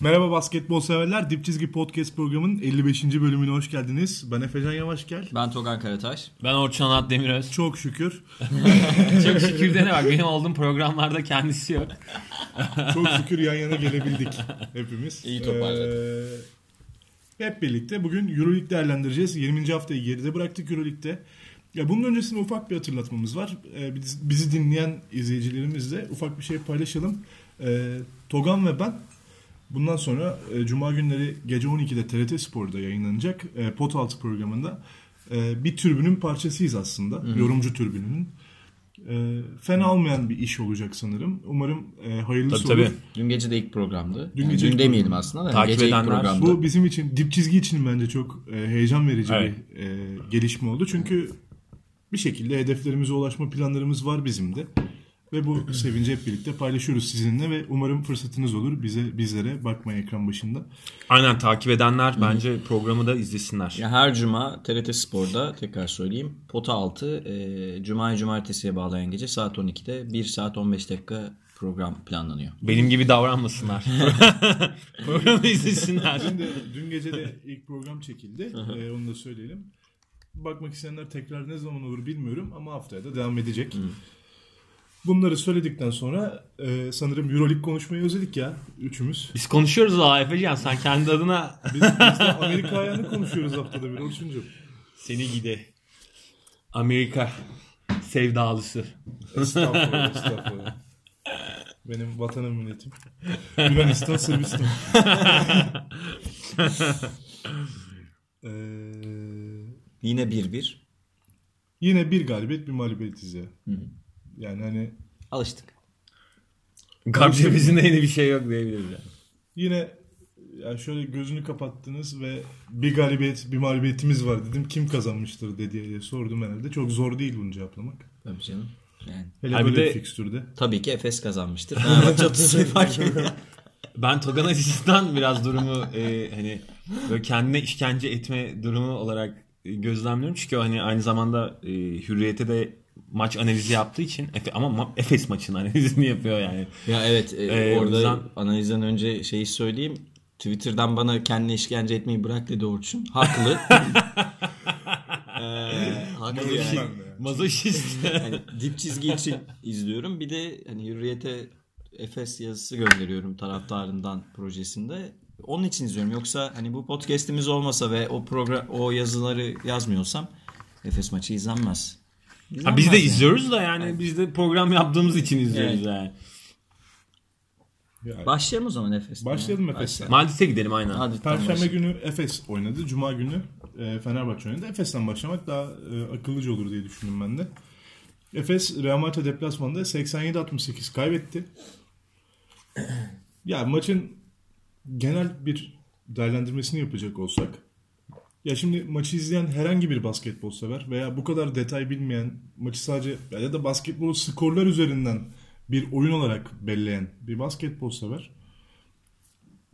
Merhaba basketbol severler. Dip Çizgi Podcast programının 55. bölümüne hoş geldiniz. Ben Efecan Yavaş gel. Ben Togan Karataş. Ben Orçun Anat Demiröz. Çok şükür. Çok şükür de ne var benim olduğum programlarda kendisi yok. Çok şükür yan yana gelebildik hepimiz. İyi toparladık. Ee, hep birlikte bugün Euroleague değerlendireceğiz. 20. haftayı geride bıraktık Euroleague'de. Ya bunun öncesinde ufak bir hatırlatmamız var. Ee, biz- bizi dinleyen izleyicilerimizle ufak bir şey paylaşalım. Ee, Togan ve ben bundan sonra e, Cuma günleri gece 12'de TRT Spor'da yayınlanacak e, Pot Altı programında e, bir türbünün parçasıyız aslında. Yorumcu türbününün. E, fena olmayan bir iş olacak sanırım. Umarım e, hayırlısı Tabii, olur. tabii. Dün gece de ilk programdı. Dün Dün, gece dün ilk demeyelim program. aslında da. Takip gece ilk edenler, programdı. Bu bizim için dip çizgi için bence çok e, heyecan verici Evet. bir e, gelişme oldu. Çünkü bir şekilde hedeflerimize ulaşma planlarımız var bizim de. Ve bu sevinci hep birlikte paylaşıyoruz sizinle ve umarım fırsatınız olur bize bizlere bakmaya ekran başında. Aynen takip edenler bence programı da izlesinler. Ya her cuma TRT Spor'da tekrar söyleyeyim. Pota altı e, Cuma'yı cumartesiye bağlayan gece saat 12'de 1 saat 15 dakika program planlanıyor. Benim gibi davranmasınlar. programı izlesinler. Dün, de, dün gece de ilk program çekildi. E, onu da söyleyelim. Bakmak isteyenler tekrar ne zaman olur bilmiyorum ama haftaya da devam edecek. Bunları söyledikten sonra e, sanırım Euroleague konuşmayı özledik ya üçümüz. Biz konuşuyoruz daha Efecan sen kendi adına Biz, biz de Amerika ayağını konuşuyoruz haftada bir Orçuncuğum. seni gidi. Amerika sevdalısı. Estağfurullah, estağfurullah. Benim vatanım milletim. Yunanistan, Sırbistan. Ee, Yine 1-1. yine bir galibiyet, bir mağlubiyetiz ya. Yani hani Alıştık. Garp cephesinde yeni bir şey yok diyebiliriz. Yani. yine ya şöyle gözünü kapattınız ve bir galibiyet, bir mağlubiyetimiz var dedim. Kim kazanmıştır dedi diye sordum herhalde. Çok zor değil bunu cevaplamak. Tabii canım. Yani. Hele Ha, bir böyle de- bir fikstürde. Tabii ki Efes kazanmıştır. Fenerbahçe 30 sayı fark. Ben Togan açısından biraz durumu e, hani böyle kendine işkence etme durumu olarak gözlemliyorum. Çünkü o hani aynı zamanda e, Hürriyet'e de maç analizi yaptığı için Efe, ama ma- Efes maçının analizini yapıyor yani. Ya evet e, Ee, orada yüzden- analizden önce şeyi söyleyeyim. Twitter'dan bana kendine işkence etmeyi bırak dedi Orçun. Haklı. Ee, haklı yani. Mazoşist. Hani dip çizgi için izliyorum. Bir de hani Hürriyet'e Efes yazısı gönderiyorum taraftarından projesinde. Onun için izliyorum. Yoksa hani bu podcast'imiz olmasa ve o program o yazıları yazmıyorsam Efes maçı izlenmez. Ha, biz de yani. izliyoruz da yani biz de program yaptığımız için izliyoruz Evet. yani. Yani Başlayalım o zaman Efes'ten. Başlayalım ya. Efes'ten. Maldit'e gidelim aynen. Hadi tamam, Perşembe başlayalım. günü Efes oynadı. Cuma günü e, Fenerbahçe oynadı. Efes'ten başlamak daha e, akıllıca olur diye düşündüm ben de. Efes Real Madrid deplasmanında 87-68 kaybetti. Ya maçın genel bir değerlendirmesini yapacak olsak ya şimdi maçı izleyen herhangi bir basketbol sever veya bu kadar detay bilmeyen maçı sadece ya da basketbolu skorlar üzerinden bir oyun olarak belleyen bir basketbol sever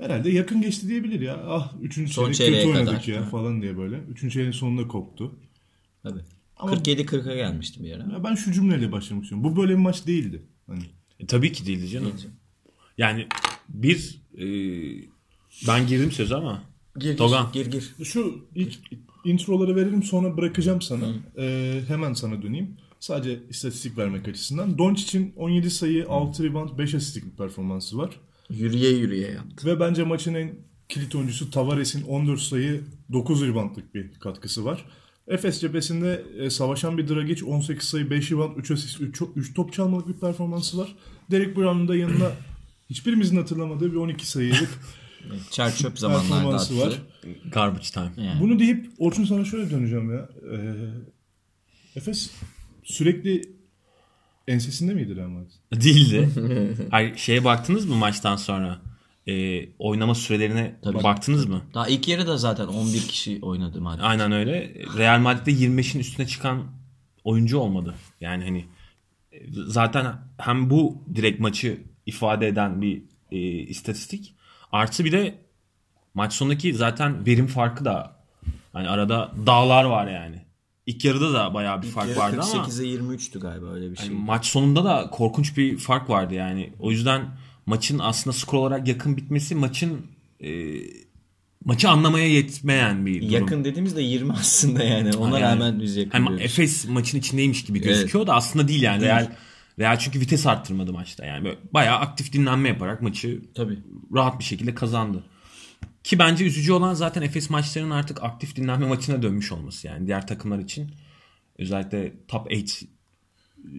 herhalde yakın geçti diyebilir ya. Ah 3. Son çeyrek çeyreğe kötü oynadık kadar. ya falan diye böyle. 3. çeyreğin sonunda koptu. Tabii. Ama- 47-40'a gelmişti bir ara. Ya ben şu cümleyle başlamak istiyorum. Bu böyle bir maç değildi. Hani E, tabii ki değildi canım. Yani bir e, ben girdim söz ama Gir Togan. gir gir. Şu ilk introları verelim sonra bırakacağım sana. Ee, hemen sana döneyim. Sadece istatistik vermek açısından. Doncic'in 17 sayı, 6 rebound, 5 asistlik bir performansı var. Yürüye yürüye yaptı. Ve bence maçın en kilit oyuncusu Tavares'in 14 sayı, 9 reboundlık bir katkısı var. Efes cephesinde e, savaşan bir Dragic 18 sayı, 5 rebound, 3 asist, 3, 3 top çalmalık bir performansı var. Derek Brown'un da yanına hiçbirimizin hatırlamadığı bir 12 sayılık Çer çöp zamanlarda attı. var. garbage time. Yani. Bunu deyip Orçun sana şöyle döneceğim ya. Ee, Efes sürekli ensesinde miydi Real Madrid? Değildi. Hayır, şeye baktınız mı maçtan sonra? E, oynama sürelerine Tabii. baktınız mı? Daha ilk yarıda zaten 11 kişi oynadı madem. Aynen öyle. Real Madrid'de 25'in üstüne çıkan oyuncu olmadı. Yani hani zaten hem bu direkt maçı ifade eden bir e, istatistik artı bir de maç sonundaki zaten verim farkı da hani arada dağlar var yani. İlk yarıda da bayağı bir fark Yarı vardı ama 48'e 23'tü galiba öyle bir şey. hani maç sonunda da korkunç bir fark vardı yani. O yüzden maçın aslında skor olarak yakın bitmesi maçın e, maçı anlamaya yetmeyen bir durum. Yakın dediğimizde 20 aslında yani. Ona Yani- rağmen biz yakın diyoruz. Efes maçın içindeymiş gibi gözüküyor da aslında değil yani. Real Real çünkü vites arttırmadı maçta. Yani böyle bayağı aktif dinlenme yaparak maçı Tabii. rahat bir şekilde kazandı. Ki bence üzücü olan zaten Efes maçlarının artık aktif dinlenme maçına dönmüş olması yani diğer takımlar için. Özellikle top 8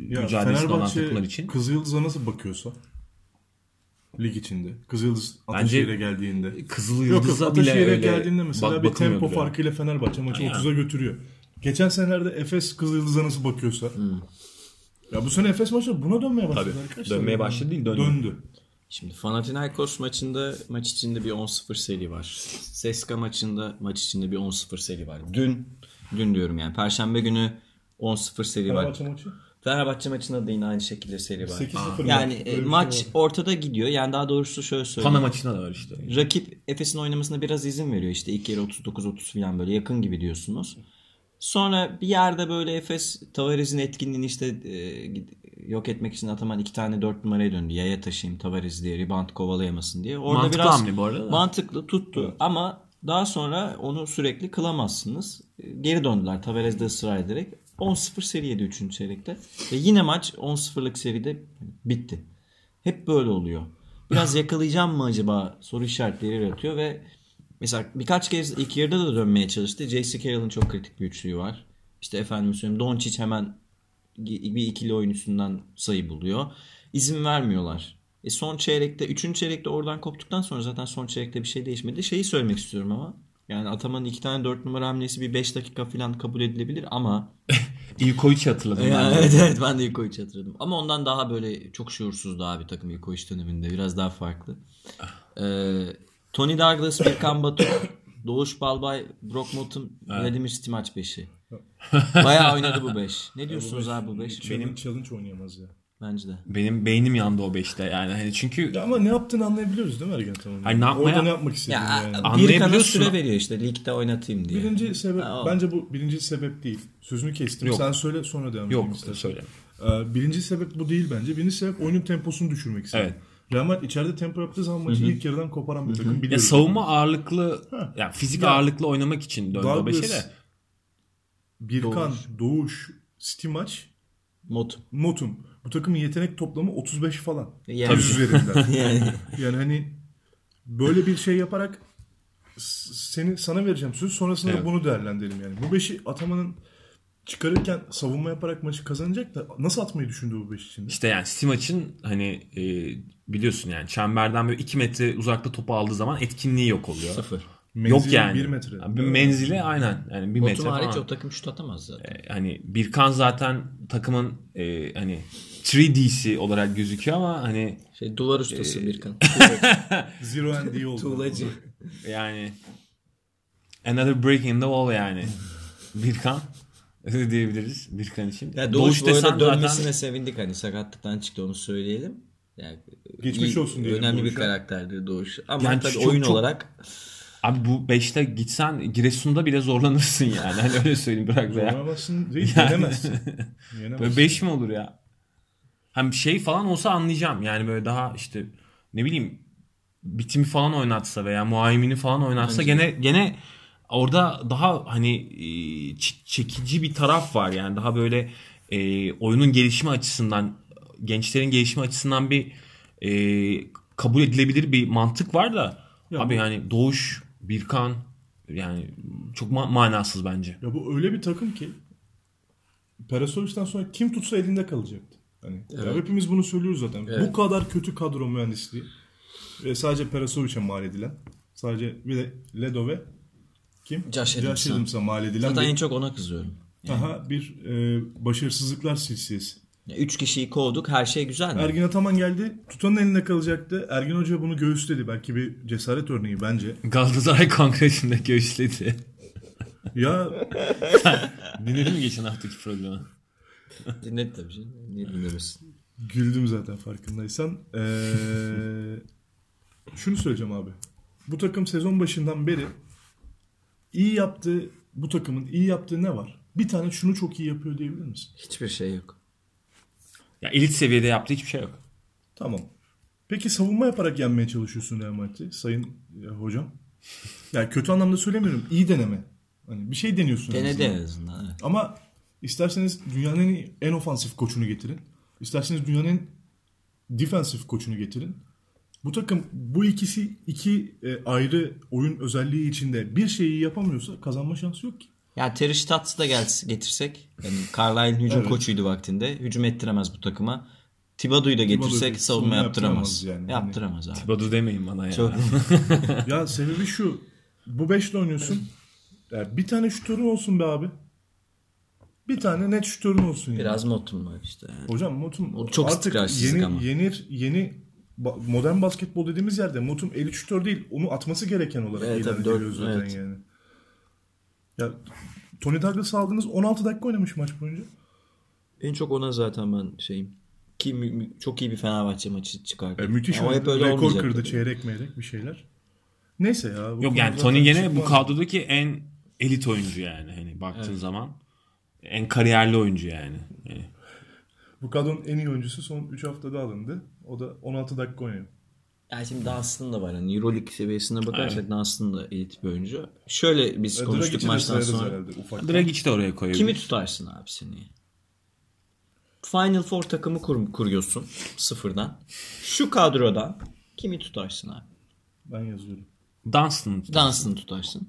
Ya mücadelesinde olan takımlar için. Kızılyıldız'a nasıl bakıyorsa lig içinde. Kızılyıldız Ataşehir'e geldiğinde. Kızıl Yok yok Yıldız'a bile öyle geldiğinde mesela bak- bir tempo farkıyla Fenerbahçe maçı Aynen. 30'a götürüyor. Geçen senelerde Efes Kızılyıldız'a nasıl bakıyorsa. Ya bu sene Efes maçı buna dönmeye başladı Tabii. arkadaşlar. Dönmeye başladı değil, döndü. Döndü. Şimdi Panathinaikos maçında maç içinde bir 10-0 seri var. Seska maçında maç içinde bir 10-0 seri var. Dün dün diyorum yani perşembe günü 10-0 seri var. Fenerbahçe maçı. Fenerbahçe maçında da yine aynı şekilde seri var. 8-0 Yani var. e, Öyle bir maç şey var. ortada gidiyor. Yani daha doğrusu şöyle söyleyeyim. Pana maçına da var işte. Rakip Efes'in oynamasına biraz izin veriyor. İşte ilk yarı 39-30 falan böyle yakın gibi diyorsunuz. Sonra bir yerde böyle Efes Tavares'in etkinliğini işte e, yok etmek için Ataman iki tane dört numaraya döndü. Yaya taşıyayım Tavares diye rebound kovalayamasın diye. Orada Mantıklı biraz hamle bu arada da. mantıklı tuttu ama daha sonra onu sürekli kılamazsınız. E, Geri döndüler Tavares de ısrar ederek. 10-0 seri yedi 3. çeyrekte. Ve yine maç 10-0'lık seride bitti. Hep böyle oluyor. Biraz yakalayacağım mı acaba soru işaretleri yaratıyor ve mesela birkaç kez ilk yarıda da dönmeye çalıştı. J.C. Carroll'ın çok kritik bir üçlüğü var. İşte efendim söyleyeyim Doncic hemen bir ikili oyun üstünden sayı buluyor. İzin vermiyorlar. E son çeyrekte, üçüncü çeyrekte oradan koptuktan sonra zaten son çeyrekte bir şey değişmedi. Şeyi söylemek istiyorum ama. Yani Ataman'ın iki tane dört numara hamlesi bir beş dakika falan kabul edilebilir ama İlkoviç'i hatırladım. ya, ben. evet evet ben de Ikovic hatırladım. Ama ondan daha böyle çok şuursuzdu abi takım Ikovic döneminde. Biraz daha farklı. Ee, Tony Douglas, Birkan Batu, Doğuş Balbay, Brock Motum, Vladimir Stimac 5'i. Bayağı oynadı bu 5. Ne diyorsunuz abi bu 5? Benim challenge oynayamaz ya. Bence de. Benim beynim yandı o 5'te yani. Hani çünkü Ya ama ne yaptığını anlayabiliyoruz değil mi Ergen Ataman'ın? Hayır, ne yapmaya- Orada ne yapmak istediğini Ya yani. Anlayabiliyorsun. süre veriyor işte ligde oynatayım diye. Birinci sebep, Ha, o. bence bu birinci sebep değil. Sözünü kestim. Yok. Sen söyle sonra devam yok edelim istersen. söyle. Ee, birinci sebep bu değil bence. Birinci sebep oyunun temposunu düşürmek istedim. Evet. Real Madrid içeride tempo yaptığı zaman maçı ilk yarıdan koparan bir takım Ya savunma ağırlıklı ya fizik Ya- ağırlıklı oynamak için döndü o Douglas, 5'e de. Birkan, Doğuş. Doğuş, Stimac, Motum. Motum. Bu takımın yetenek toplamı 35 falan. Yani- 100 üzerinden. yani yani hani böyle bir şey yaparak seni sana vereceğim söz sonrasında Evet. bunu değerlendirelim yani. Bu beşi atamanın çıkarırken savunma yaparak maçı kazanacak da nasıl atmayı düşündü bu beş için? İşte yani Stimac'ın hani e, biliyorsun yani çemberden böyle 2 metre uzakta topu aldığı zaman etkinliği yok oluyor. sıfır. yok yani. Bir metre. Abi menzili aynen yani bir metre Motum hariç falan. o takım şut atamaz zaten. E, hani Birkan zaten takımın e, hani 3D'si olarak gözüküyor ama hani Şey duvar ustası Ee, Birkan. Zero and D oldu. Tuğlacı. yani another break in the wall yani. Birkan öyle diyebiliriz Birkan için. Ya Doğuş, arada desen dönmesine zaten sevindik hani sakatlıktan çıktı onu söyleyelim. Yani Geçmiş iyi- olsun diyelim Önemli bir Doğuş'a. karakterdir Doğuş. Ama Yani tabii çok- oyun çok- olarak Abi bu 5'te gitsen Giresun'da bile zorlanırsın yani. Hani öyle söyleyeyim bırak veya. Zorlamazsın değil, Yani- yenemezsin. Yenemezsin. Böyle 5 mi olur ya? Hem şey falan olsa anlayacağım. Yani böyle daha işte ne bileyim bitimi falan oynatsa veya muayimini falan oynatsa Bence gene gene orada daha hani e, çekici bir taraf var. Yani daha böyle e, oyunun gelişimi açısından gençlerin gelişimi açısından bir e, kabul edilebilir bir mantık var da Ya abi bu- yani Doğuş, Birkan yani çok ma- manasız bence. Ya bu öyle bir takım ki Perasovic'den sonra kim tutsa elinde kalacaktı. Hani ya Evet. hepimiz bunu söylüyoruz zaten. Evet. Bu kadar kötü kadro mühendisliği ve sadece Perasovic'e mal edilen sadece bir de Ledo ve kim? Josh Adams'a. Adams'a mal edilen zaten en bir, çok ona kızıyorum. aha, bir e, başarısızlıklar silsilesi. Üç kişiyi kovduk her şey güzel mi? Ergin Ataman geldi. Tutanın elinde kalacaktı. Ergin Hoca bunu göğüsledi. Belki bir cesaret örneği bence. Galatasaray Kongresi'nde göğüsledi. Ya Dinledin mi geçen haftaki programı? Dinlet tabii canım. Niye dinlemesin? Güldüm zaten farkındaysan. Ee, şunu söyleyeceğim abi. Bu takım sezon başından beri iyi yaptığı, bu takımın iyi yaptığı ne var? Bir tane şunu çok iyi yapıyor diyebilir misin? Hiçbir şey yok. Ya elit seviyede yaptığı hiçbir şey yok. Tamam. Peki savunma yaparak yenmeye çalışıyorsun Real Madrid'i sayın e, hocam. Yani kötü anlamda söylemiyorum. İyi deneme. Hani bir şey deniyorsun. en Denedi azından. en azından. Evet. Ama isterseniz dünyanın en, ofansif koçunu getirin. İsterseniz dünyanın en defensif koçunu getirin. Bu takım bu ikisi iki e, ayrı oyun özelliği içinde bir şeyi yapamıyorsa kazanma şansı yok ki. Ya Terry Stotts'ı da gelse, getirsek. Yani Carlisle'in hücum Evet. koçuydu vaktinde. Hücum ettiremez bu takıma. Thibodeau'yu da getirsek Thibodeau'yu savunma yaptıramaz. yaptıramaz yani. Yaptıramaz abi. Badu demeyin bana ya. Çok Ya sebebi şu. Bu beşle oynuyorsun. Ya bir tane şutörün olsun be abi. Bir tane net şutörün olsun. yani. biraz motum var işte. yani. Hocam Motum O çok artık yeni, ama. yenir, yeni modern basketbol dediğimiz yerde eli şutör değil. Onu atması gereken olarak Evet, ilan ediliyor zaten evet. yani. Ya Tony Douglas'ı aldınız 16 dakika oynamış maç boyunca. En çok ona zaten ben şeyim. Ki mü- çok iyi bir Fenerbahçe maçı çıkardı. E, müthiş Ama hep öyle Rekor kırdı tabii. çeyrek meyrek bir şeyler. Neyse ya. bu Yok yani Tony gene bu kadrodaki en elit oyuncu yani hani baktığın zaman. En kariyerli oyuncu yani. Yani Bu kadronun en iyi oyuncusu son 3 haftada alındı. O da 16 dakika oynuyor. Yani şimdi Dunstan da var. Yani Euroleague seviyesine bakarsak Dunstan da elit bir oyuncu. Şöyle biz E, konuştuk Dragic'i maçtan sonra. Dragic de oraya koyabilir. Kimi tutarsın abi seni? Final Four takımı kur- kuruyorsun sıfırdan. Şu kadrodan kimi tutarsın abi? Ben yazıyorum. Dunstan. Dunstan'ı tutarsın.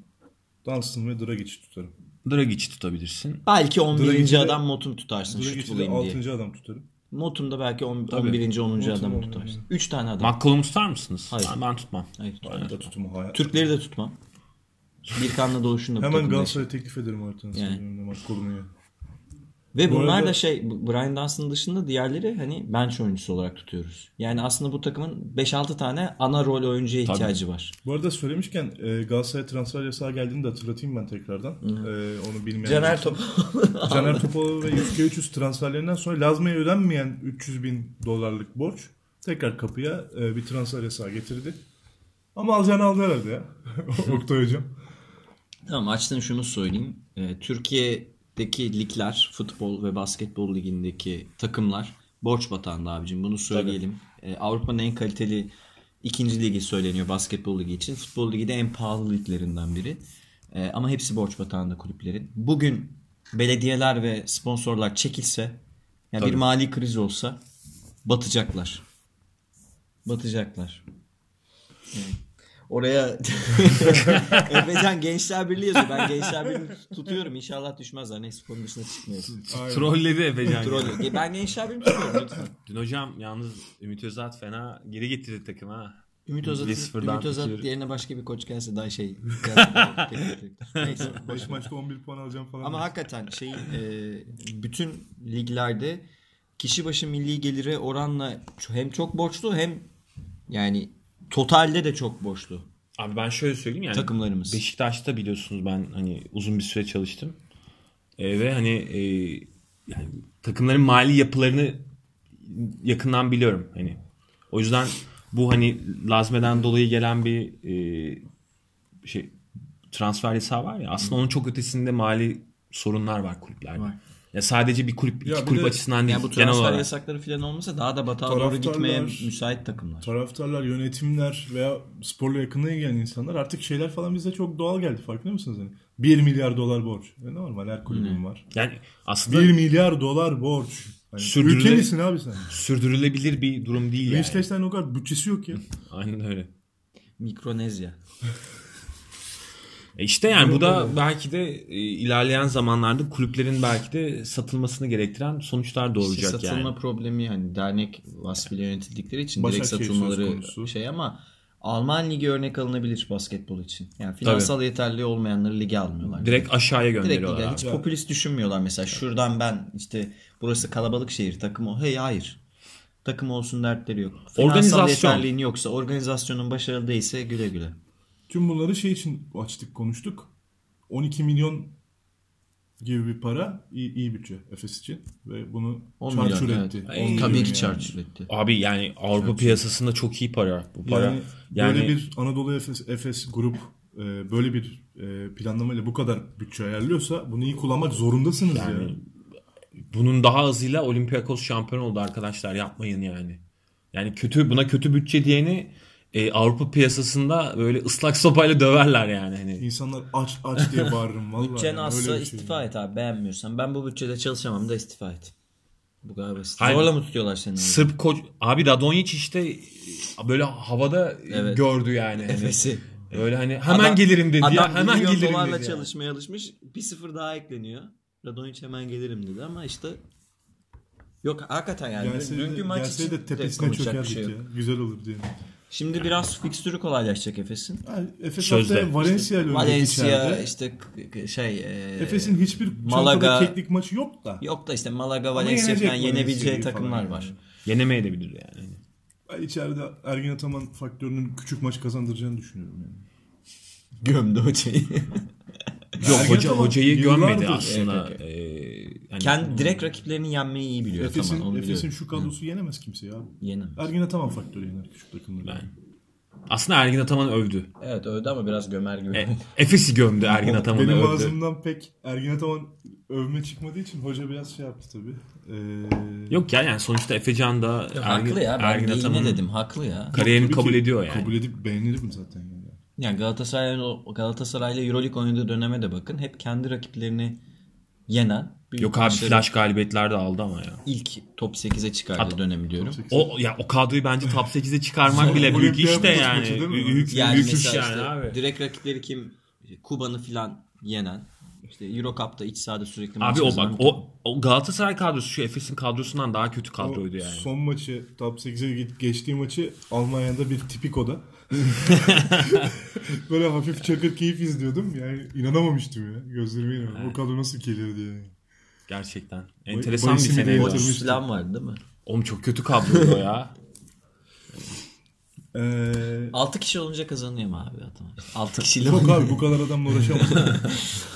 Dunstan ve Dragic'i tutarım. Dragic tutabilirsin. Belki 11. Dragic'i adam Motum tutarsın Dragic'i de bulayım diye. 6. adam tutarım. Motum da belki on- Tabii. 11. 10. Motum adamı tutarsın. 3 tane adam. McCollum tutar mısınız? Hayır. Ha, ben tutmam. Hayır, tutmam. Ben de tutumu hayal. Türkleri de tutmam. Bir kanla doğuşun da Hemen Galatasaray'a teklif ederim artık. Yani. Yani. Ve Bu bunlar arada- da şey Brian Dunstan dışında diğerleri hani bench oyuncusu olarak tutuyoruz. Yani aslında bu takımın 5-6 tane ana rol oyuncuya ihtiyacı var. Bu arada söylemişken e, Galatasaray transfer yasağı geldiğini de hatırlatayım ben tekrardan. E, onu bilmeyen. Caner olursa. Top Caner Topal ve Yüzke 300 transferlerinden sonra Lazma'ya ödenmeyen 300 bin dolarlık borç tekrar kapıya e, bir transfer yasağı getirdi. Ama alacağını aldı herhalde ya. Oktay Hocam. Tamam açtın şunu söyleyeyim. Ee, Türkiye'deki ligler, futbol ve basketbol ligindeki takımlar borç batağında abicim. Bunu söyleyelim. Ee, Avrupa'nın en kaliteli ikinci ligi söyleniyor basketbol ligi için. Futbol ligi de en pahalı liglerinden biri. Ee, ama hepsi borç batağında kulüplerin. Bugün belediyeler ve sponsorlar çekilse, yani bir Tabii. mali kriz olsa batacaklar. Batacaklar. Evet. Oraya Efecan Gençler Birliği yazıyor. Ben Gençler Birliği tutuyorum. İnşallah düşmezler. Neyse konu dışına çıkmıyoruz. Trolledi Efecan. ya. Troll. Ben Gençler Birliği tutuyorum lütfen. Dün hocam yalnız Ümit Özat fena geri getirdi takım ha. Ümit Özat, Ümit Özat yerine başka bir koç gelse daha şey. Neyse. 5 maçta 11 puan alacağım falan. Ama hakikaten şey bütün liglerde kişi başı milli geliri oranla hem çok borçlu hem yani totalde de çok borçlu Abi ben şöyle söyleyeyim yani. takımlarımız. Beşiktaş'ta biliyorsunuz ben hani uzun bir süre çalıştım. E, ve hani e, yani takımların mali yapılarını yakından biliyorum hani. O yüzden bu hani lazmeden dolayı gelen bir e, şey transfer yasağı var ya aslında onun çok ötesinde mali sorunlar var kulüplerde. Var. Ya sadece bir kulüp Ya iki kulüp de- açısından değil Yani bu genel transfer olarak. yasakları falan olmasa daha da batağa doğru gitmeye müsait takımlar. Taraftarlar, yönetimler veya sporla yakından ilgilenen insanlar artık şeyler falan bize çok doğal geldi. Farkında mısınız? Hani 1 milyar dolar borç. E normal her kulübün var. Yani aslında 1 milyar dolar borç. Hani Sürdürüle- ülke misin abi sen? sürdürülebilir bir durum değil yani. Liechtenstein o kadar bütçesi yok ya. Aynen öyle. Mikronezya. E işte yani bu da belki de e, ilerleyen zamanlarda kulüplerin belki de satılmasını gerektiren sonuçlar İşte doğuracak satılma yani. problemi yani dernek vasfıyla yönetildikleri için direkt Başakşehir satılmaları şey ama Alman ligi örnek alınabilir basketbol için. Yani finansal yeterli olmayanları lige almıyorlar. Direkt aşağıya Direkt gönderiyorlar. lige. abi. Hiç popülist düşünmüyorlar mesela. Şuradan ben işte burası kalabalık şehir takım o. Hey hayır. Takım olsun dertleri yok. Finansal Organizasyon. yeterliğin yoksa organizasyonun başarılı değilse güle güle. Tüm bunları şey için açtık konuştuk. 12 milyon gibi bir para iyi, iyi bütçe Efes için ve bunu 10 çarçur etti. evet. 10 milyon Tabii ki yani. çarçur etti. Abi yani Avrupa piyasasında çok iyi para. Bu para Yani, yani, böyle bir Anadolu Efes, Efes grup e, böyle bir e, planlamayla bu kadar bütçe ayarlıyorsa bunu iyi kullanmak zorundasınız Yani ya. bunun daha azıyla Olympiakos şampiyon oldu arkadaşlar yapmayın yani. Yani kötü buna kötü bütçe diyeni e, Avrupa piyasasında böyle ıslak sopayla döverler yani. Hani İnsanlar aç aç diye bağırırım vallahi. Bütçen yani, azsa şey. istifa et abi beğenmiyorsan. Ben bu bütçede çalışamam da istifa et. Bu basit. Hayır. Zorla mı tutuyorlar seni? Sırp koç abi Radonjic işte böyle havada Evet. gördü yani. Hani Efes'i. Öyle hani hemen Adam- gelirim dedi Adam ya. Hemen gelirim dolarla dedi. yani. çalışmaya alışmış. Bir sıfır daha ekleniyor. Radonjic hemen gelirim dedi ama işte yok hakikaten yani. Gelse Dünkü maç için de tepesine çökerdik şey ya. Güzel olur diye. Şimdi biraz fikstürü kolaylaşacak Efes'in. Ha, Efes Sözde. haftaya Valencia ile Valencia işte şey e, Efes'in hiçbir Malaga- teknik maçı yok da. yok da işte Malaga, Valencia falan yenebileceği takımlar falan var. yani. Yenemeyebilir yani. Ben içeride Ergin Ataman faktörünün küçük maç kazandıracağını düşünüyorum yani. Gömdü hocayı. Yok Ergen hoca Ataman hocayı yıllardır- gömmedi aslında. Evet, Ee, hani- Kendi direkt rakiplerini yenmeyi iyi biliyor. Efes'in, tamam, Efes'in şu kadrosu yenemez kimse ya. Yenemez. Ergin Ataman faktörü yener küçük takımları. Ben- Aslında Ergin Ataman övdü. Evet öldü ama biraz gömer gibi. E, Efes'i gömdü Ergin Ataman'ı Benim övdü. ağzımdan pek Ergin Ataman övme çıkmadığı için hoca biraz şey yaptı tabii. Ee, Yok ya yani sonuçta Efecan da Ergin, haklı ya. Ben Ergin Ataman'ın dedim. Haklı ya. kariyerini tabii kabul ki ediyor yani. Kabul edip beğenirim zaten yani. Yani Galatasaray'la EuroLeague oynadığı döneme de bakın. Hep kendi rakiplerini yenen Yok abi maçları flash galibiyetler de aldı ama ya. ilk top 8'e çıkardığı Hat- dönemi diyorum. O ya o kadroyu bence top 8'e çıkarmak bile büyük iş de yani. Büyük, Yani büyük iş yani işte abi. direkt rakipleri kim? Kuba'nı filan yenen. İşte Euro Cup'ta iç sahada sürekli maç Abi o bak o, o Galatasaray kadrosu şu Efes'in kadrosundan daha kötü kadroydu O yani. Son maçı top 8'e git- geçtiği maçı Almanya'da bir tipikoda. Böyle hafif çakır keyif izliyordum. Yani inanamamıştım ya. Gözlerime inanamadım. O kadro nasıl gelir diye. Gerçekten. Enteresan bir Bayis'i sene. yatırmıştı. falan vardı değil mi? Oğlum çok kötü kadroydu o ya. Ee, 6 kişi olunca kazanıyor mu abi adam? 6 kişiyle yok abi bu kadar adamla uğraşamam.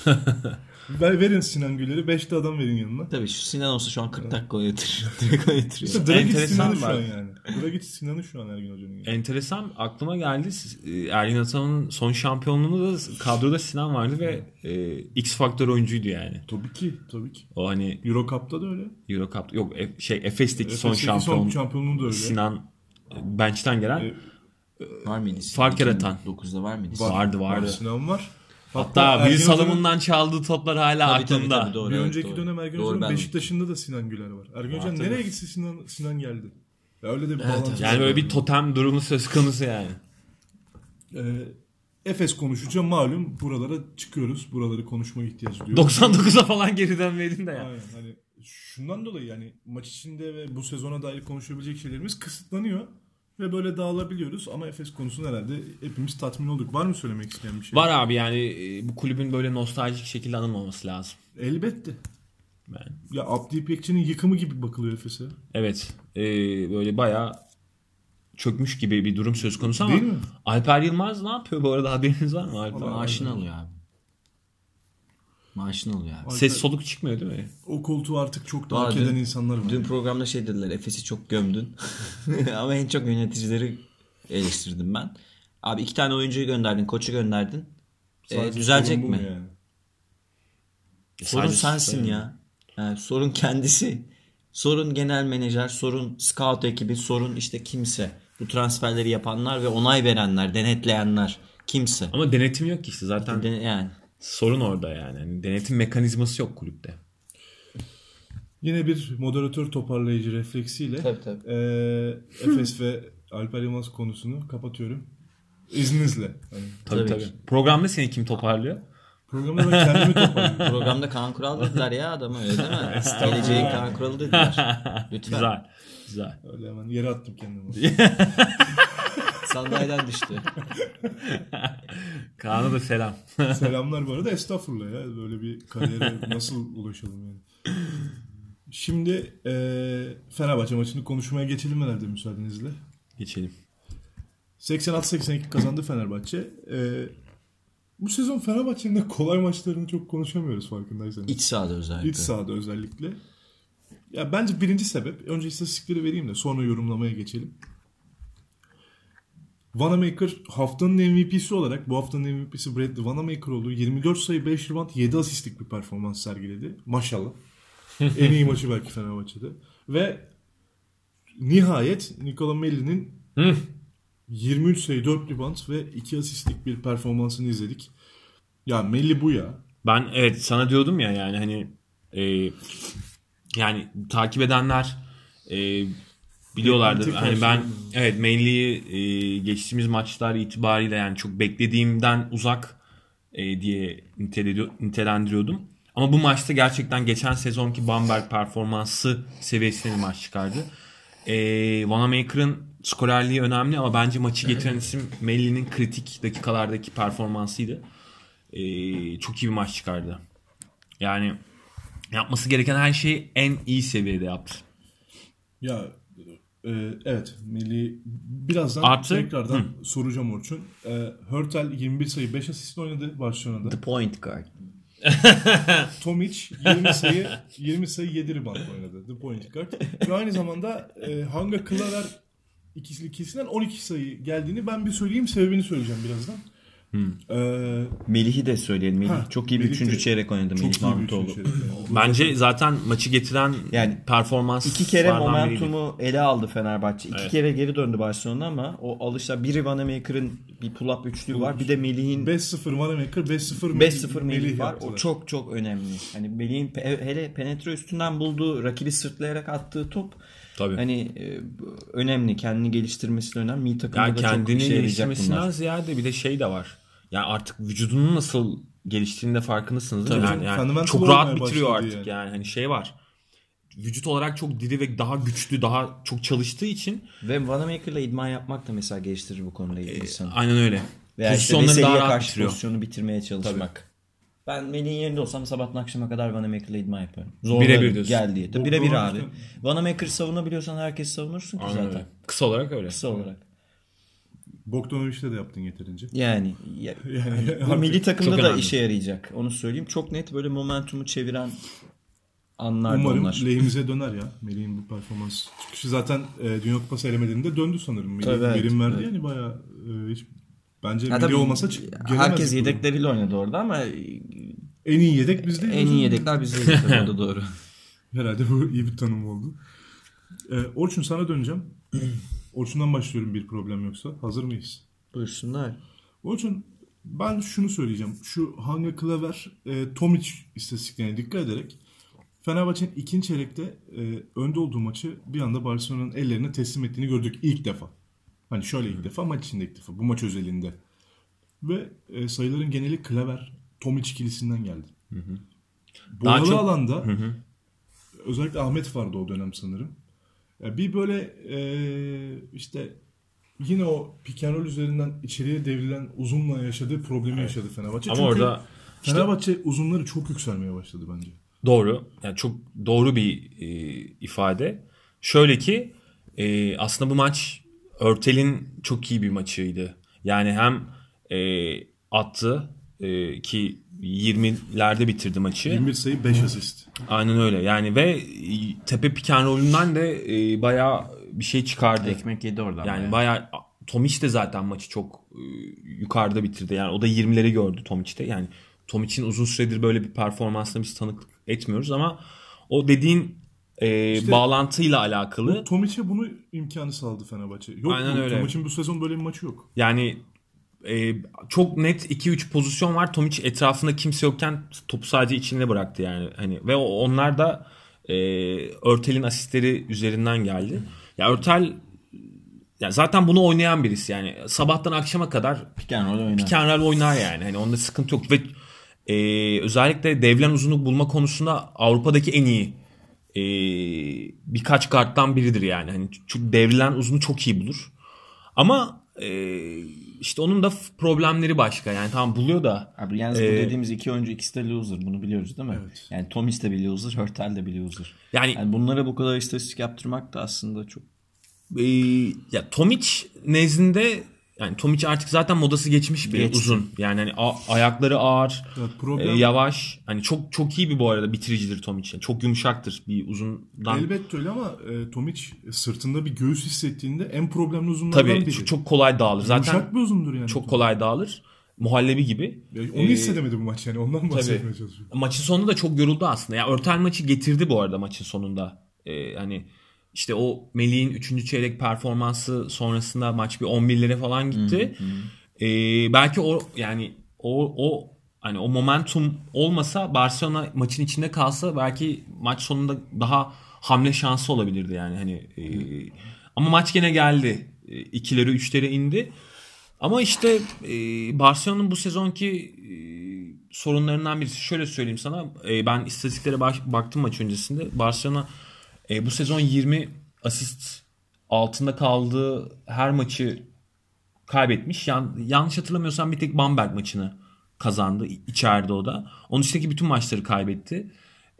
Ver, verin Sinan Güller'i. 5'te adam verin yanına. Tabii şu Sinan olsa şu an 40 dakika oynatır. Direkt oynatıyor. İşte Dragic Sinan'ı şu an yani. Dragic Sinan'ı şu an Ergin Hoca'nın. Enteresan aklıma geldi. E, Ergin Ataman'ın son şampiyonluğunda da kadroda Sinan vardı ve e, X faktör oyuncuydu yani. Tabii ki. Tabii ki. O hani Euro Cup'ta da öyle. Euro Cup yok şey Efes'teki son şampiyon son şampiyonluğu da öyle. Sinan e, bench'ten gelen E, Var mıydı? Fark yaratan. 9'da var mıydı? Var. vardı, vardı. Sinan var. Hatta Ergin bir Hoca'nın- salımından çaldığı toplar hala Tabii, tabii, aklımda. tabii, doğru, Bir evet, önceki doğru. dönem Ergin Doğru, Hoca'nın ben- Beşiktaş'ında da Sinan Güler var. Ergin Hoca tabii. nereye gitse Sinan, Sinan geldi. Ya öyle de bir bağlantı. evet. Yani böyle bir totem durumu söz konusu yani. Ee, Efes konuşacağım malum buralara çıkıyoruz. Buraları konuşmaya ihtiyaç duyuyoruz. 99'a falan geri dönmeydin de ya. Aynen, hani şundan dolayı yani maç içinde ve bu sezona dair konuşabilecek şeylerimiz kısıtlanıyor. Ve böyle dağılabiliyoruz ama Efes konusunda herhalde hepimiz tatmin olduk. Var mı söylemek isteyen bir şey? Var abi yani e, bu kulübün böyle nostaljik şekilde anılmaması lazım. Elbette. Ben. Ya Abdi İpekçi'nin yıkımı gibi bakılıyor Efes'e. Evet. e, böyle bayağı çökmüş gibi bir durum söz konusu ama Değil mi? Alper Yılmaz ne yapıyor bu arada haberiniz var mı Alper? Maaşını alıyor abi. Maaşını alıyor abi. Ses soluk çıkmıyor değil mi? O koltuğu artık çok da Aa, hak dün- eden insanlar var. Dün programda şey dediler Efes'i çok gömdün. Ama en çok yöneticileri eleştirdim ben. Abi iki tane oyuncuyu gönderdin, koçu gönderdin. Ee, Sadece düzelecek sorun bu mi? yani? Sorun Sadece- sensin ya. Yani sorun kendisi. Sorun genel menajer, sorun scout ekibi, sorun işte kimse. Bu transferleri yapanlar ve onay verenler, denetleyenler. Kimse. Ama denetim yok ki işte zaten Den- yani. Sorun orada yani. Hani denetim mekanizması yok kulüpte. Yine bir moderatör toparlayıcı refleksiyle Tabii, tabii. eee, Efes ve Alper Yılmaz konusunu kapatıyorum. İzninizle. Hani Tabii Tabii tabii. Programda seni kim toparlıyor? programda ben kendimi toparlıyorum. Programda Kaan Kural dediler ya adamı öyle değil mi? Geleceğin Kaan Kuralı dediler. Lütfen. Güzel. Güzel. Öyle hemen yere attım kendimi. Sandalyeden düştü. Kaan'a da selam. Selamlar bu arada estağfurullah ya. Böyle bir kariyere nasıl ulaşalım yani. Şimdi eee Fenerbahçe maçını konuşmaya geçelim herhalde müsaadenizle. Geçelim. 86-82 kazandı Fenerbahçe. Eee, bu sezon Fenerbahçe'nin de kolay maçlarını çok konuşamıyoruz farkındaysanız. İç sahada özellikle. İç sahada özellikle. Ya bence birinci sebep, önce istatistikleri vereyim de sonra yorumlamaya geçelim. Vanamaker haftanın MVP'si olarak bu haftanın MVP'si Bradley Vanamaker oldu. 24 sayı 5 rebound 7 asistlik bir performans sergiledi. Maşallah. en iyi maçı belki Fenerbahçe'de. Ve nihayet Nikola Melli'nin Hı. 23 sayı 4 rebound ve 2 asistlik bir performansını izledik. Ya Melli bu ya. Ben evet sana diyordum ya yani hani e, yani takip edenler e, biliyorlardır. Beklenti Hani ben evet Melli'yi e, geçtiğimiz maçlar itibariyle yani çok beklediğimden uzak e, diye nitelendiriyordum. Ama bu maçta gerçekten geçen sezonki Bamberg performansı seviyesine bir maç çıkardı. E, Wanamaker'ın skorerliği önemli ama bence maçı getiren isim Melli'nin kritik dakikalardaki performansıydı. E, çok iyi bir maç çıkardı. Yani yapması gereken her şeyi en iyi seviyede yaptı. Ya e, evet Melli birazdan Artı- tekrardan soracağım Orçun. E, Hörtel 21 sayı 5 asist oynadı Barcelona'da. The point guard. Tomic 20 sayı 20 sayı 7 rebound oynadı. The point guard. Ve aynı zamanda e, Hanga Klaver ikisi ikisinden 12 sayı geldiğini ben bir söyleyeyim. Sebebini söyleyeceğim birazdan. E, Melih'i de söyleyelim. Melih Ha, çok iyi bir Melih üçüncü de çeyrek oynadı çok Melih Mahmutoğlu. Bence zaten maçı getiren Yani performans İki kere momentumu ele aldı Fenerbahçe. İki Evet. kere geri döndü Barcelona ama o alışla biri Vanamaker'ın bir pull-up üçlüğü var. Bir de Melih'in 5-0 Wanamaker 5-0 5-0 Melih var. yaptılar. O çok çok önemli. Hani Melih'in hele penetre üstünden bulduğu, rakibi sırtlayarak attığı top Tabii. hani e, önemli. Kendini geliştirmesi de önemli. Milli takımda yani da çok kendini işe yarayacak geliştirmesinden ziyade bir de şey de var. Yani artık vücudunun nasıl geliştiğinde farkındasınız değil mi? Tabii Yani, yani çok rahat bitiriyor artık yani. yani. Hani şey var. Vücut olarak çok diri ve daha güçlü, daha çok çalıştığı için Ve Vanamaker'la idman yapmak da mesela geliştirir bu konuyla ilgili insanı. aynen öyle. Veya işte Pozisyonları daha Veseli'ye rahat karşı bitiriyor. pozisyonu bitirmeye çalışmak. Ben Melih'in yerinde olsam sabahtan akşama kadar Vanamaker'la idman yaparım. Birebir diyorsun. Gel diye. Tabii Birebir abi. Vanamaker savunabiliyorsan herkes savunursun ki Aynen zaten. öyle. Kısa olarak öyle. Kısa olarak. Bogdanovic'le de yaptın yeterince. Yani, ya- Yani bu artık milli takımda da önemli. işe yarayacak. Onu söyleyeyim. Çok net böyle momentumu çeviren anlar Umarım onlar. lehimize döner ya. Melih'in bu performans çıkışı zaten e, Dünya Kupası elemelerinde döndü sanırım. Melih evet, verim verdi evet. yani bayağı e, hiç bence Ya Melih olmasa çık- gelemez herkes bu durum. yedekleriyle oynadı orada ama En iyi yedek bizde. en iyi yedekler bizdeydi tabii o da doğru. Herhalde bu iyi bir tanım oldu. E, Orçun sana döneceğim. Orçun'dan başlıyorum bir problem yoksa. Hazır mıyız? Buyursunlar. Orçun ben şunu söyleyeceğim. Şu Hanga Klaver, e, Tomic istatistiklerine dikkat ederek Fenerbahçe'nin ikinci çeyrekte e, önde olduğu maçı bir anda Barcelona'nın ellerine teslim ettiğini gördük ilk defa. Hani şöyle ilk defa maç içinde ilk defa bu maç özelinde. Ve e, sayıların geneli Klaver, Tomic ikilisinden geldi. Boyalı çok- alanda özellikle Ahmet vardı o dönem sanırım. Ya bir böyle e, işte yine o roll üzerinden içeriye devrilen uzunla yaşadığı problemi yaşadı Fenerbahçe. Ama Çünkü orada işte- Fenerbahçe uzunları çok yükselmeye başladı bence. Doğru. Yani çok doğru bir e, ifade. Şöyle ki e, aslında bu maç Örtel'in çok iyi bir maçıydı. Yani hem e, attı e, ki 20'lerde bitirdi maçı. 21 sayı 5 asist. Aynen öyle. Yani ve e, tepe piken rolünden de e, bayağı bir şey çıkardı. Ekmek yedi oradan. Yani bayağı. bayağı Tomic de zaten maçı çok e, yukarıda bitirdi. Yani o da 20'leri gördü Tomic'te. Yani Tomic'in uzun süredir böyle bir performansına biz tanıklık etmiyoruz ama o dediğin e, İşte- bağlantıyla alakalı. Tomic'e bunu imkanı sağladı Fenerbahçe. Yok Aynen bu, öyle. Tomic'in bu sezon böyle bir maçı yok. Yani e, çok net 2-3 pozisyon var. Tomic etrafında kimse yokken topu sadece içinde bıraktı yani. Hani ve onlar da e, Örtel'in asistleri üzerinden geldi. Ya Örtel ya zaten bunu oynayan birisi yani sabahtan akşama kadar roll oynar. roll oynar yani. Hani onda sıkıntı yok ve e, özellikle devlen uzunluk bulma konusunda Avrupa'daki en iyi e, birkaç karttan biridir yani. Hani çünkü devrilen uzunu çok iyi bulur. Ama e, işte onun da problemleri başka. Yani tamam buluyor da Abi yalnız bu Ee, dediğimiz iki oyuncu ikisi de loser. Bunu biliyoruz değil mi? Evet. Yani Tomis de bir loser, Hörtel de bir loser. yani, Yani bunlara bu kadar istatistik yaptırmak da aslında çok e, ya Tomic nezdinde yani Tomic artık zaten modası geçmiş bir Geçti. uzun. Yani hani a- ayakları ağır. Evet, E, problem yavaş. Hani çok çok iyi bir bu arada bitiricidir Tomic. Yani çok yumuşaktır bir uzundan. elbette öyle ama e, Tomic sırtında bir göğüs hissettiğinde en problemli uzunlardan Tabii biri. çok, çok kolay dağılır. Zaten Yumuşak bir uzundur yani. çok kolay dağılır. Muhallebi gibi. Ya Onu Ee, hissedemedi bu maç yani. Ondan bahsetmeye çalışıyorum. Maçın sonunda da çok yoruldu aslında. Ya Örtel maçı getirdi bu arada maçın sonunda. Ee, hani işte o Melih'in 3. çeyrek performansı sonrasında maç bir 11'lere falan gitti. Ee, belki o yani o o hani o momentum olmasa Barcelona maçın içinde kalsa belki maç sonunda daha hamle şansı olabilirdi yani hani e, ama maç gene geldi. E, ikileri üçleri indi. Ama işte e, Barcelona'nın bu sezonki e, sorunlarından birisi şöyle söyleyeyim sana. E, ben istatistiklere baş- baktım maç öncesinde. Barcelona e, bu sezon 20 asist altında kaldığı her maçı kaybetmiş. Yan, yanlış hatırlamıyorsam bir tek Bamberg maçını kazandı. İçeride o da. Onun dışındaki bütün maçları kaybetti.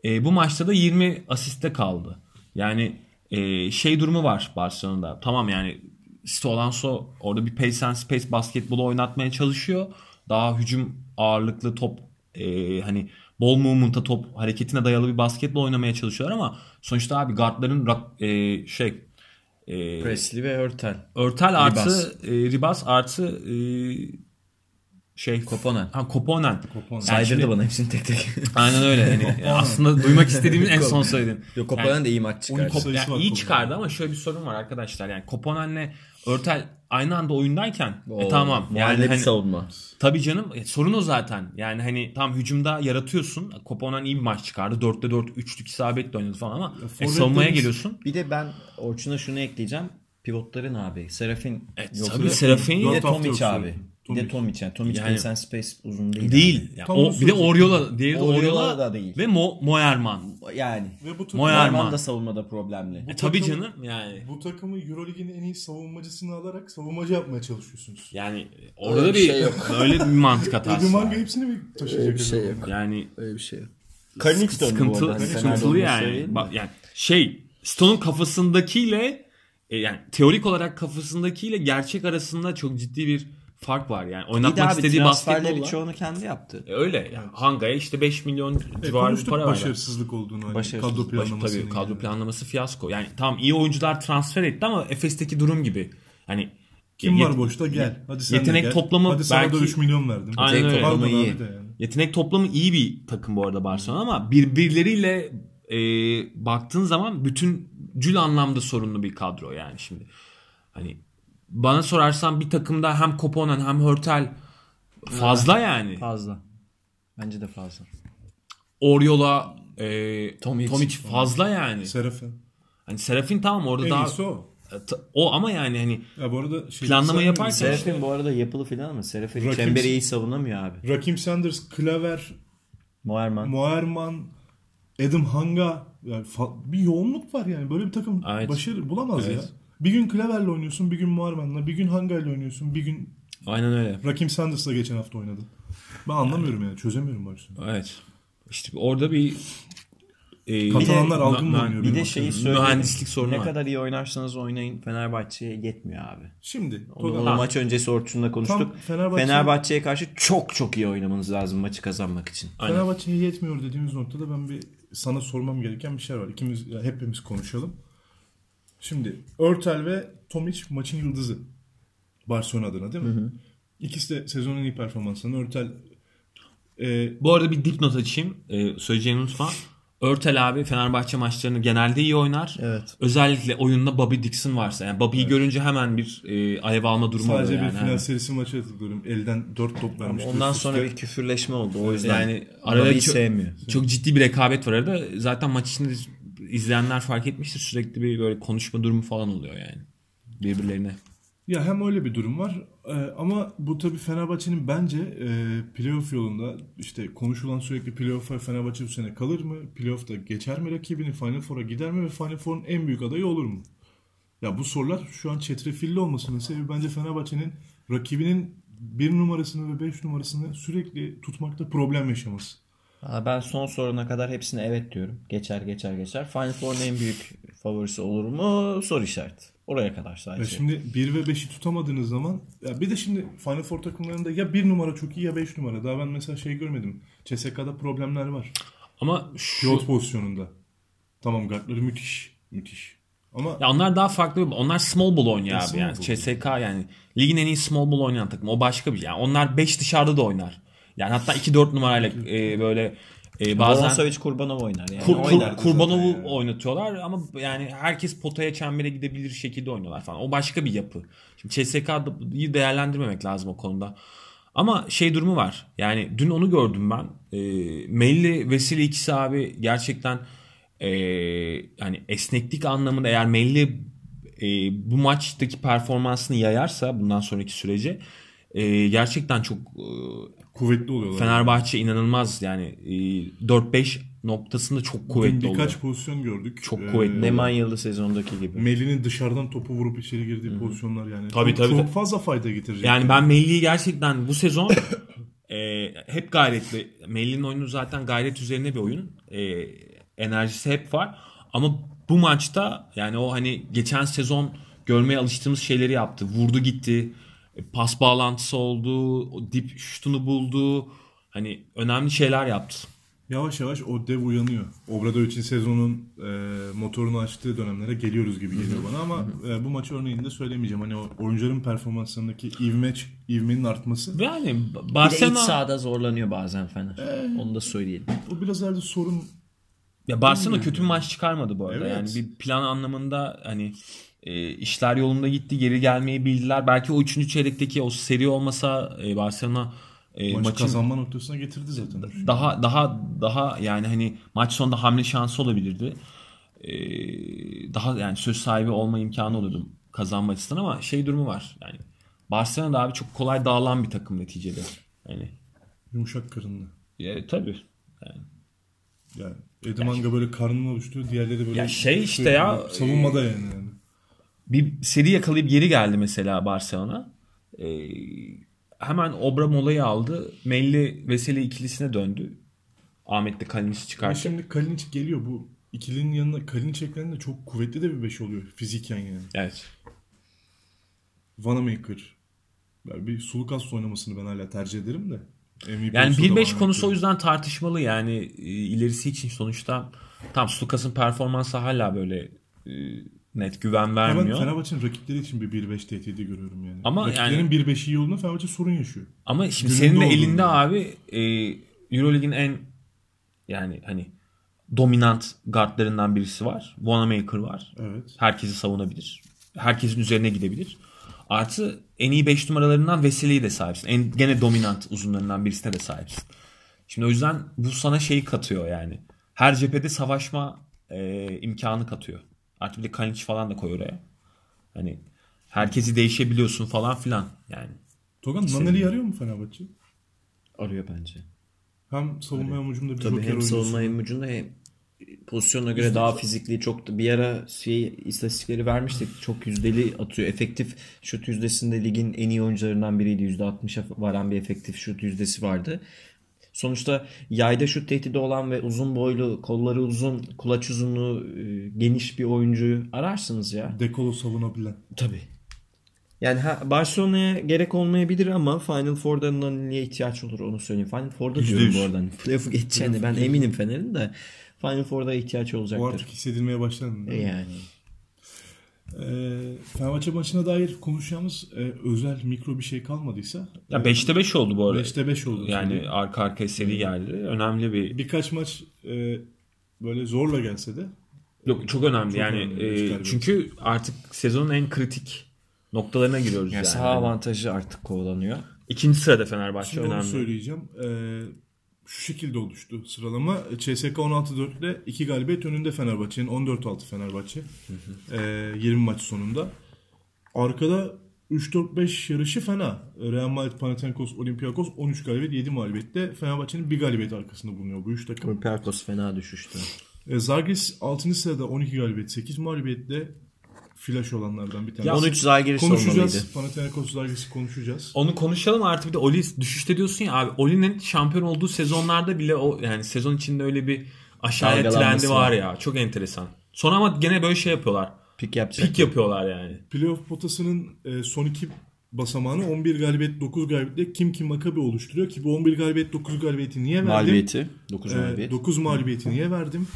E, bu maçta da 20 asiste kaldı. Yani e, şey durumu var Barcelona'da. Tamam yani Sito Alonso orada bir pace and space basketbolu oynatmaya çalışıyor. Daha hücum ağırlıklı top e, hani bol movement'a top hareketine dayalı bir basketbol oynamaya çalışıyorlar ama sonuçta abi guardların rak- e, şey e, Presley ve Hörtel. örtel artı Ribas. e, ribas artı e, şey Koponen. Ha Koponen. Koponen. Yani Saydırdı şimdi- bana hepsini tek tek. Aynen öyle. Yani aslında duymak istediğimiz en son söyledin. Yok Koponen de iyi maç çıkardı. Kop- yani iyi çıkardı ama şöyle bir sorun var arkadaşlar. Yani Koponen'le Örtel aynı anda oyundayken e, Oo, tamam. Yani hani, savunma. tabii canım e, sorun o zaten. Yani hani tam hücumda yaratıyorsun. Koponen iyi bir maç çıkardı. 4'te 4 üçlük isabetle oynadı falan ama e, savunmaya geliyorsun. Bir de ben Orçun'a şunu ekleyeceğim. Pivotların abi. Serafin Evet, yok. tabii Serafin Tomic abi. Serafin. Bir de Tomic. Tomic yani. Tomic Yani- yani, space uzun değil. Değil. Yani Tam o, bir de. Oriola. Diğeri de Oriola da değil. Ve Mo, Moerman. Yani. Ve bu takım. Moerman da savunmada problemli. E, tabii takım- canım yani. bu takımı Eurolig'in en iyi savunmacısını alarak savunmacı yapmaya çalışıyorsunuz. Yani orada Öyle bir şey yok. öyle bir mantık hatası Edimanga var. hepsini mi taşıyacak? Öyle bir şey yok. Yani Öyle bir şey yok. Carrington bu sıkıntı, arada. Hani sıkıntılı yani. değil mi? Ba- yani şey Stone'un kafasındakiyle e, yani teorik olarak kafasındakiyle gerçek arasında çok ciddi bir fark var yani. Oynatmak abi istediği basketbolla. çoğunu kendi yaptı. E, Öyle yani. Hanga'ya işte 5 milyon E, civarı bir para başarısızlık olduğunu. Hani, Başarısız, kadro Baş, planlamasını. tabii kadro yani. planlaması fiyasko. Yani tamam iyi oyuncular transfer etti ama Efes'teki durum gibi. Hani Kim yet- var boşta gel. Hadi sen yetenek de gel. toplamı Hadi sana da belki- 3 milyon verdim. Aynen Yetenek öyle. toplamı iyi. yani. Yetenek toplamı iyi bir takım bu arada Barcelona ama birbirleriyle e, baktığın zaman bütüncül anlamda sorunlu bir kadro yani şimdi. Hani bana sorarsan bir takımda hem Koponen hem Hörtel fazla yani. Fazla. Bence de fazla. Oriola, e, Tomic. Tomic fazla yani. Serafin. Hani Serafin tamam orada En daha iyisi o. E, o ama yani hani Ya bu arada şey, Planlama yaparken- Serafin bu arada yapılı falan ama Serafin Rakim- çemberi iyi savunamıyor abi. Rakim Sanders, Klaver, Moerman. Moerman, Adam Hanga yani fa- bir yoğunluk var yani. Böyle bir takım Evet. başarı bulamaz Evet. ya. Bir gün Klaver'le oynuyorsun, bir gün Moerman'la, bir gün Hanga'yla oynuyorsun, bir gün aynen öyle. Rakim Sanders'la geçen hafta oynadı. Ben anlamıyorum yani, çözemiyorum Barcelona'yı. Evet. İşte orada bir e, Katalanlar algın mı oynuyor? Bir de şeyi söyleyeyim. Mühendislik sorunu Ne var. kadar iyi oynarsanız oynayın Fenerbahçe'ye yetmiyor abi. Şimdi Onu, onu maç öncesi Orçun'la konuştuk. Tam Fenerbahçe- Fenerbahçe'ye karşı çok çok iyi oynamanız lazım maçı kazanmak için. Aynen. Fenerbahçe'ye yetmiyor dediğimiz noktada ben bir sana sormam gereken bir şey var. İkimiz ya hepimiz konuşalım. Şimdi Örtel ve Tomic maçın yıldızı. Barcelona adına değil mi? İkisi de sezonun iyi performanslarını Örtel e, Bu arada bir dipnot açayım. Ee, söyleyeceğimi unutma. Örtel abi Fenerbahçe maçlarını genelde iyi oynar. Evet. Özellikle oyunda Bobby Dixon varsa. Yani Bobby'yi görünce hemen bir e, alev alma durumu sadece oluyor bir yani. final serisi maçı hatırlıyorum. Elden 4 top vermiş. Ondan sonra bir küfürleşme oldu. O yüzden Yani arada çok- sevmiyor. Çok ciddi bir rekabet var arada. Zaten maç içinde izleyenler fark etmiştir. Sürekli bir böyle konuşma durumu falan oluyor yani. Birbirlerine. Ya hem öyle bir durum var e, ama bu tabii Fenerbahçe'nin bence e, playoff yolunda işte konuşulan sürekli playoff'a Fenerbahçe bu sene kalır mı? Playoff'ta geçer mi rakibini? Final Four'a gider mi? Ve Final Four'un en büyük adayı olur mu? Ya bu sorular şu an çetrefilli olmasının sebebi bence Fenerbahçe'nin rakibinin bir numarasını ve beş numarasını sürekli tutmakta problem yaşaması. Ben son soruna kadar hepsine evet diyorum. Geçer geçer geçer. Final Four'un en büyük favorisi olur mu? Soru işareti. Oraya kadar Ya sadece. şimdi 1 ve 5'i tutamadığınız zaman ya bir de şimdi Final Four takımlarında ya 1 numara çok iyi ya 5 numara. Daha ben mesela şey görmedim. CSK'da problemler var. Ama şu, Pivot pozisyonunda. Tamam guardları müthiş. Müthiş. Ama Ya onlar daha farklı. Onlar small ball oynuyor Ya abi yani. ball. CSK yani ligin en iyi small ball oynayan takım. O başka bir şey. Yani onlar 5 dışarıda da oynar. Yani hatta 2-4 numarayla e, böyle e, Bazen Bonosavic Kurbanov oynar yani. Kur, kur- Kurbanov'u yani. oynatıyorlar ama yani herkes potaya çembere gidebilir şekilde oynuyorlar falan. O başka bir yapı. Şimdi CSK'yı değerlendirmemek lazım o konuda. Ama şey durumu var. Yani dün onu gördüm ben. E, Melli Vesili ikisi abi gerçekten e, yani esneklik anlamında eğer Melli e, bu maçtaki performansını yayarsa bundan sonraki sürece e, gerçekten çok e, Kuvvetli oluyorlar. Fenerbahçe inanılmaz yani e, 4-5 noktasında çok kuvvetli Bugün birkaç oluyor. pozisyon gördük. Çok Ee, kuvvetli. Nemanyalı sezondaki gibi. Melli'nin dışarıdan topu vurup içeri girdiği pozisyonlar yani. Tabii, çok, tabii, çok fazla fayda getirecek. Yani ben Melli'yi gerçekten bu sezon e, hep gayretli. Melli'nin oyunu zaten gayret üzerine bir oyun. E, enerjisi hep var. Ama bu maçta yani o hani geçen sezon görmeye alıştığımız şeyleri yaptı. Vurdu gitti. E, Pas bağlantısı oldu. Dip şutunu buldu. Hani önemli şeyler yaptı. Yavaş yavaş o dev uyanıyor. Obradovic'in sezonun e, motorunu açtığı dönemlere geliyoruz gibi geliyor bana ama e, bu maç örneğinde söylemeyeceğim. Hani o oyuncuların performanslarındaki ivme, ivmenin artması Yani Bir de iç Barcelona sahada zorlanıyor bazen Fener. Onu da söyleyelim. o biraz herhalde sorun Ya Barcelona kötü bir maç çıkarmadı bu arada. Evet. Yani bir plan anlamında hani e, işler yolunda gitti, geri gelmeyi bildiler. Belki o 3. çeyrekteki o seri olmasa e, Barcelona e, maçı maçın kazanma noktasına getirdi zaten. daha daha daha yani hani maç sonunda hamle şansı olabilirdi. E, daha yani söz sahibi olma imkanı olurdu kazanma açısından ama şey durumu var. Yani Barcelona da abi çok kolay dağılan bir takım neticede. Yani Yumuşak karınlı. ya, tabii. Yani Yani Edimanga böyle karnına oluştu. Diğerleri böyle Ya şey işte ya, savunmada yani. Bir seri yakalayıp geri geldi mesela Barcelona. Ee, hemen Obra molayı aldı. Melli Veseli ikilisine döndü. Ahmet de Kalinic'i Ama çıkarttı. şimdi Kalinic geliyor. Bu ikilinin yanına Kalinic eklendiğinde çok kuvvetli de bir beş oluyor fiziken yani. Evet. Vanamaker. Yani bir Sulukas oynamasını ben hala tercih ederim de. MVP Yani olsa da 1-5 Vanamaker. konusu o yüzden tartışmalı yani e, ilerisi için sonuçta tam Stukas'ın performansı hala böyle e, net güven vermiyor. Fenerbahçe'nin rakipleri için bir 1-5 tehdidi görüyorum yani. Ama Rakiplerin 1-5 iyi olduğunda Fenerbahçe sorun yaşıyor. Ama şimdi Gününde senin de elinde yani. abi e, Euroleague'in en yani hani dominant guardlarından birisi var. Wanamaker var. Evet. Herkesi savunabilir. Herkesin üzerine gidebilir. Artı en iyi 5 numaralarından Veseli'ye de sahipsin. En gene dominant uzunlarından birisine de sahipsin. Şimdi o yüzden bu sana şeyi katıyor yani. Her cephede savaşma e, imkanı katıyor. Artık bir de Kalinic falan da koy oraya. Hani herkesi değişebiliyorsun falan filan yani. Togan Naneli'yi arıyor mu Fenerbahçe? Arıyor bence. Hem savunma hem hücumda bir Tabii joker hem savunma hem hücumda hem pozisyona göre daha fizikli çok da bir ara şey istatistikleri vermiştik. Çok yüzdeli atıyor. Efektif şut yüzdesinde ligin en iyi oyuncularından biriydi. %60'a varan bir efektif şut yüzdesi vardı. Sonuçta yayda şut tehdidi olan ve uzun boylu, kolları uzun, kulaç uzunluğu e, geniş bir oyuncuyu ararsınız ya. Dekolo savunabilen. Tabii. Yani ha, Barcelona'ya gerek olmayabilir ama Final Four'da Nani'ye ihtiyaç olur onu söyleyeyim. Final Four'da Yüzde diyorum yüz. bu arada. Hani Playoff'u geçeceğini ben eminim Fener'in de. Final Four'da ihtiyaç O olacaktır. artık hissedilmeye başlandı. mi? Yani. Ee, Fenerbahçe maçına dair konuşacağımız e, özel mikro bir şey kalmadıysa Ya 5'te 5 oldu bu arada. 5'te 5 oldu. Yani arka arkaya seri geldi. Önemli bir birkaç maç e, böyle zorla gelse de Yok çok önemli Çok yani önemli, e, çünkü artık sezonun en kritik noktalarına giriyoruz Yani yani. saha avantajı artık kovalanıyor. İkinci sırada Fenerbahçe Şimdi onu önemli. söyleyeceğim. Ee, şu şekilde oluştu sıralama. CSK 16-4 ile 2 galibiyet önünde Fenerbahçe'nin 14-6 Fenerbahçe. Ee, 20 maç sonunda. Arkada 3-4-5 yarışı fena. Real Madrid, Panathinaikos, Olympiakos 13 galibiyet 7 mağlubiyette. Fenerbahçe'nin bir galibiyet arkasında bulunuyor bu 3 takım. Olympiakos fena düşüştü. Ee, Zalgiris 6. sırada 12 galibiyet 8 mağlubiyetle flash olanlardan bir tanesi. Ya 13 Zalgiris konuşacağız. Panathinaikos Zalgiris'i konuşacağız. Onu konuşalım artık bir de Oli düşüşte diyorsun ya abi Oli'nin şampiyon olduğu sezonlarda bile o yani sezon içinde öyle bir aşağıya trendi var ya çok enteresan. Sonra ama gene böyle şey yapıyorlar. Pik yapacak. Pik yapıyorlar yani. Playoff potasının e, son iki basamağını 11 galibiyet 9 galibiyetle Kim Kim Makabe oluşturuyor ki bu 11 galibiyet 9 galibiyeti niye verdim? Mağlubiyeti. 9 Ee, mağlubiyet. 9 mağlubiyeti niye verdim?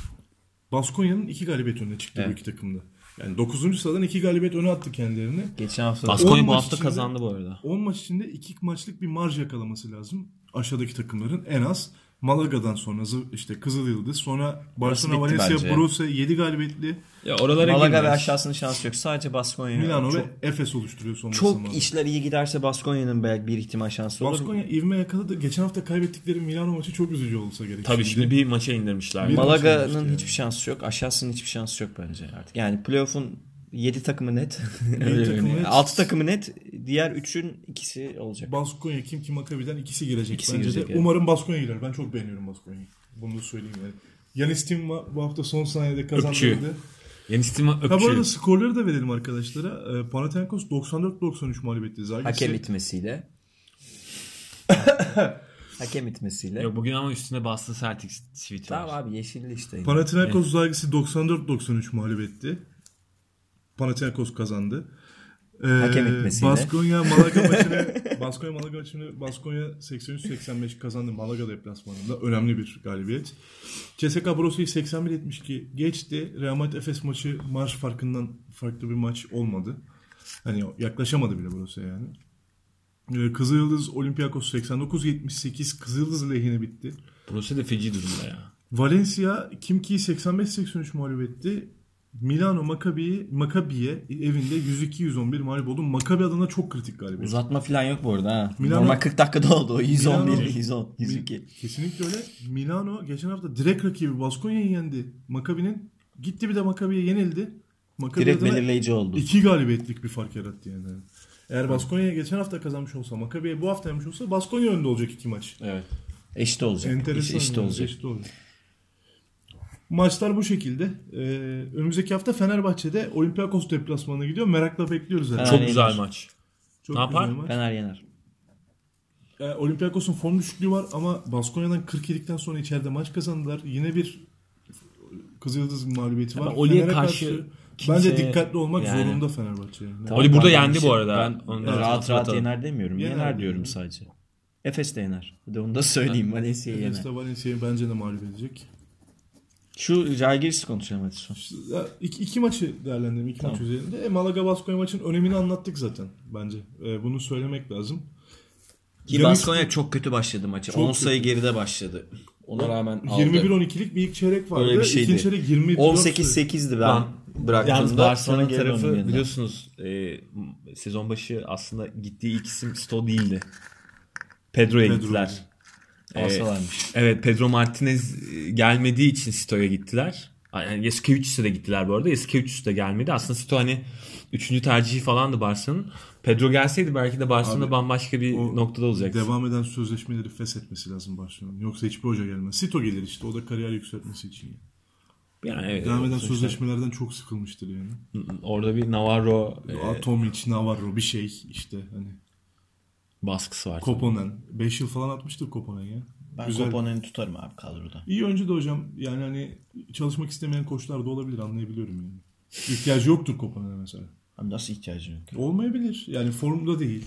Baskonya'nın 2 galibiyet önüne çıktı bu Evet. iki takımda. Yani 9. sıradan 2 galibiyet öne attı kendilerini. Geçen hafta Baskonya on bu hafta içinde- kazandı bu arada. 10 maç içinde 2 maçlık bir marj yakalaması lazım. Aşağıdaki takımların en az. Malaga'dan sonra işte Kızıl Yıldız. Sonra Barcelona, Valencia. Borussia 7 galibiyetli. Ya oralara Malaga ve girmiyoruz. aşağısının şansı yok. Sadece Baskonya. Milano çok, ve Efes oluşturuyor son çok basamağı. işler iyi giderse Baskonya'nın belki bir ihtimal şansı olur. Baskonya ivme yakaladı. Geçen hafta kaybettikleri Milano maçı çok üzücü olsa gerek. Tabii şimdi bir maça indirmişler. Malaga'nın yani. hiçbir şansı yok. Aşağısının hiçbir şansı yok bence artık. Yani playoff'un 7 takımı net. Yedi takımı net. 6 takımı net. Diğer 3'ün ikisi olacak. Baskonya kim kim Makabi'den ikisi girecek İkisi bence girecek, de. evet. Umarım Baskonya girer. Ben çok beğeniyorum Baskonya'yı. Bunu da söyleyeyim yani. Yanis Tim bu hafta son saniyede kazandırdı. Yeni Steam'a Ha bu arada skorları da verelim arkadaşlara. Ee, Panathinaikos 94-93 mağlup etti Zagiris'i. Hakem itmesiyle. Hakem itmesiyle. Yok bugün ama üstüne bastı Celtics Tamam var. abi yeşilli işte. Panathinaikos Zagiris'i 94-93 mağlup etti. Panathinaikos kazandı. Ee, Hakem etmesiyle. Baskonya Malaga maçını Baskonya Malaga maçını Baskonya 83-85 kazandı Malaga deplasmanında. Önemli bir galibiyet. CSKA Borussia'yı 81-72 geçti. Real Madrid Efes maçı marş farkından farklı bir maç olmadı. Hani yaklaşamadı bile Borussia yani. Ee, Kızılyıldız Olympiakos 89-78 Kızılyıldız lehine bitti. Burası da feci durumda ya. Valencia Kimki'yi 85-83 mağlup etti. Milano Maccabi'yi Maccabi'ye evinde 102-111 mağlup oldu. Maccabi adına çok kritik galibiyet. Uzatma falan yok bu arada ha. Milano- Normal 40 dakikada oldu o. 111, Milano- 110, 102. Kesinlikle öyle. Milano geçen hafta direkt rakibi Baskonya'yı yendi. Maccabi'nin gitti bir de Maccabi'ye yenildi. Maccabi Direkt belirleyici oldu. iki galibiyetlik bir fark yarattı yani. Eğer Baskonya'ya geçen hafta kazanmış olsa, Maccabi'ye bu hafta yenmiş olsa Baskonya önde olacak iki maç. Evet. Eşit olacak. Enteresan. Eşit yani, olacak. eşit olacak. Maçlar bu şekilde. Ee, önümüzdeki hafta Fenerbahçe'de Olympiakos deplasmanına gidiyor. Merakla bekliyoruz. Fener Çok güzel yener. maç. Çok Ne yapar? maç. Fener yener. Ee, Olympiakos'un form düşüklüğü var ama Baskonya'dan 47'den sonra içeride maç kazandılar. Yine bir Kızıldız mağlubiyeti var. Oli'ye karşı bence kimse- dikkatli olmak yani- zorunda Fenerbahçe. Yani. Tamam, Oli burada yendi bu arada. Ben Onu rahat rahat hatırlatalım. yener demiyorum. Yener Yener, diyorum diyorum. sadece. Efes de yener. Bir de onu da söyleyeyim. Valencia'yı yener. Efes de Valencia'yı bence de mağlup edecek. Şu Jalgiris'i konuşalım hadi son. İki, iki maçı değerlendirelim. iki Tamam. maç üzerinde. E, Malaga Baskonya maçının önemini anlattık zaten bence. E, bunu söylemek lazım. Ki Baskonya çok kötü başladı maça. Çok 10 sayı kötü. geride başladı. Ona rağmen aldı. 21-12'lik bir ilk çeyrek vardı. Öyle bir şeydi. İkinci çeyrek 20 18-8'di ben bıraktığımda. Yalnız Barcelona tarafı biliyorsunuz e, sezon başı aslında gittiği ilk isim Sto değildi. Pedro'ya Pedro. gittiler. E, Alsalarmış. evet Pedro Martinez e, gelmediği için Sto'ya gittiler. Yani Yasikevicius'a da gittiler bu arada. Yasikevicius da gelmedi. Aslında Sto hani üçüncü tercihi falandı Barcelona'nın. Pedro gelseydi belki de Barcelona Abi, bambaşka bir o noktada olacaktı. Devam eden sözleşmeleri feshetmesi lazım Barcelona'nın. Yoksa hiçbir hoca gelmez. Sito gelir işte. O da kariyer yükseltmesi için. Yani evet, Devam eden sözleşmelerden çok sıkılmıştır yani. Orada bir Navarro e, Aa, Tomic, Navarro bir şey işte hani. Baskısı var. Koponen. 5 yıl falan atmıştır Koponen ya. Ben Güzel. Koponen'i tutarım abi kadroda. İyi oyuncu da hocam. Yani hani çalışmak istemeyen koçlar da olabilir anlayabiliyorum yani. İhtiyacı yoktur Koponen'e mesela. Abi nasıl ihtiyacın yok? Olmayabilir. Yani formda değil.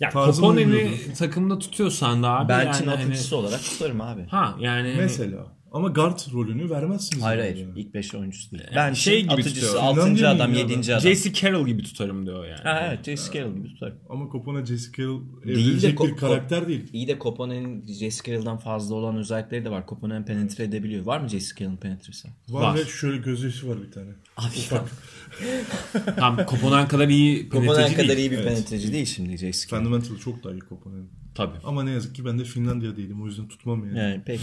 Ya Koponen'i takımda tutuyorsan da abi Belçin yani hani- atıcısı olarak tutarım abi. Ha yani Mesela. Ama guard rolünü vermezsiniz. Hayır yani. hayır. İlk 5 oyuncusu değil. Yani Ben şey şey gibi atıcısı, tutuyor. 6. Finlandiya adam, mıyım ya 7. ben? adam. J.C. Carroll gibi tutarım diyor yani. Ha evet J.C. Carroll gibi tutarım. Ama Koponen Jesse Carroll Değil de evrilecek bir karakter değil. İyi de Koponen'in J.C. Carroll'dan fazla olan özellikleri de var. Koponen penetre edebiliyor. Var mı J.C. Carroll'ın penetresi? Var, Var. ve şöyle gözyaşı var bir tane. Abi Ufak. Tam Koponen kadar iyi penetreci kadar değil. iyi bir Evet. penetreci değil şimdi J.C. Carroll. Fundamental çok daha iyi Koponen. Tabii. Ama ne yazık ki ben de Finlandiya değilim. O yüzden tutmam yani. Yani peki.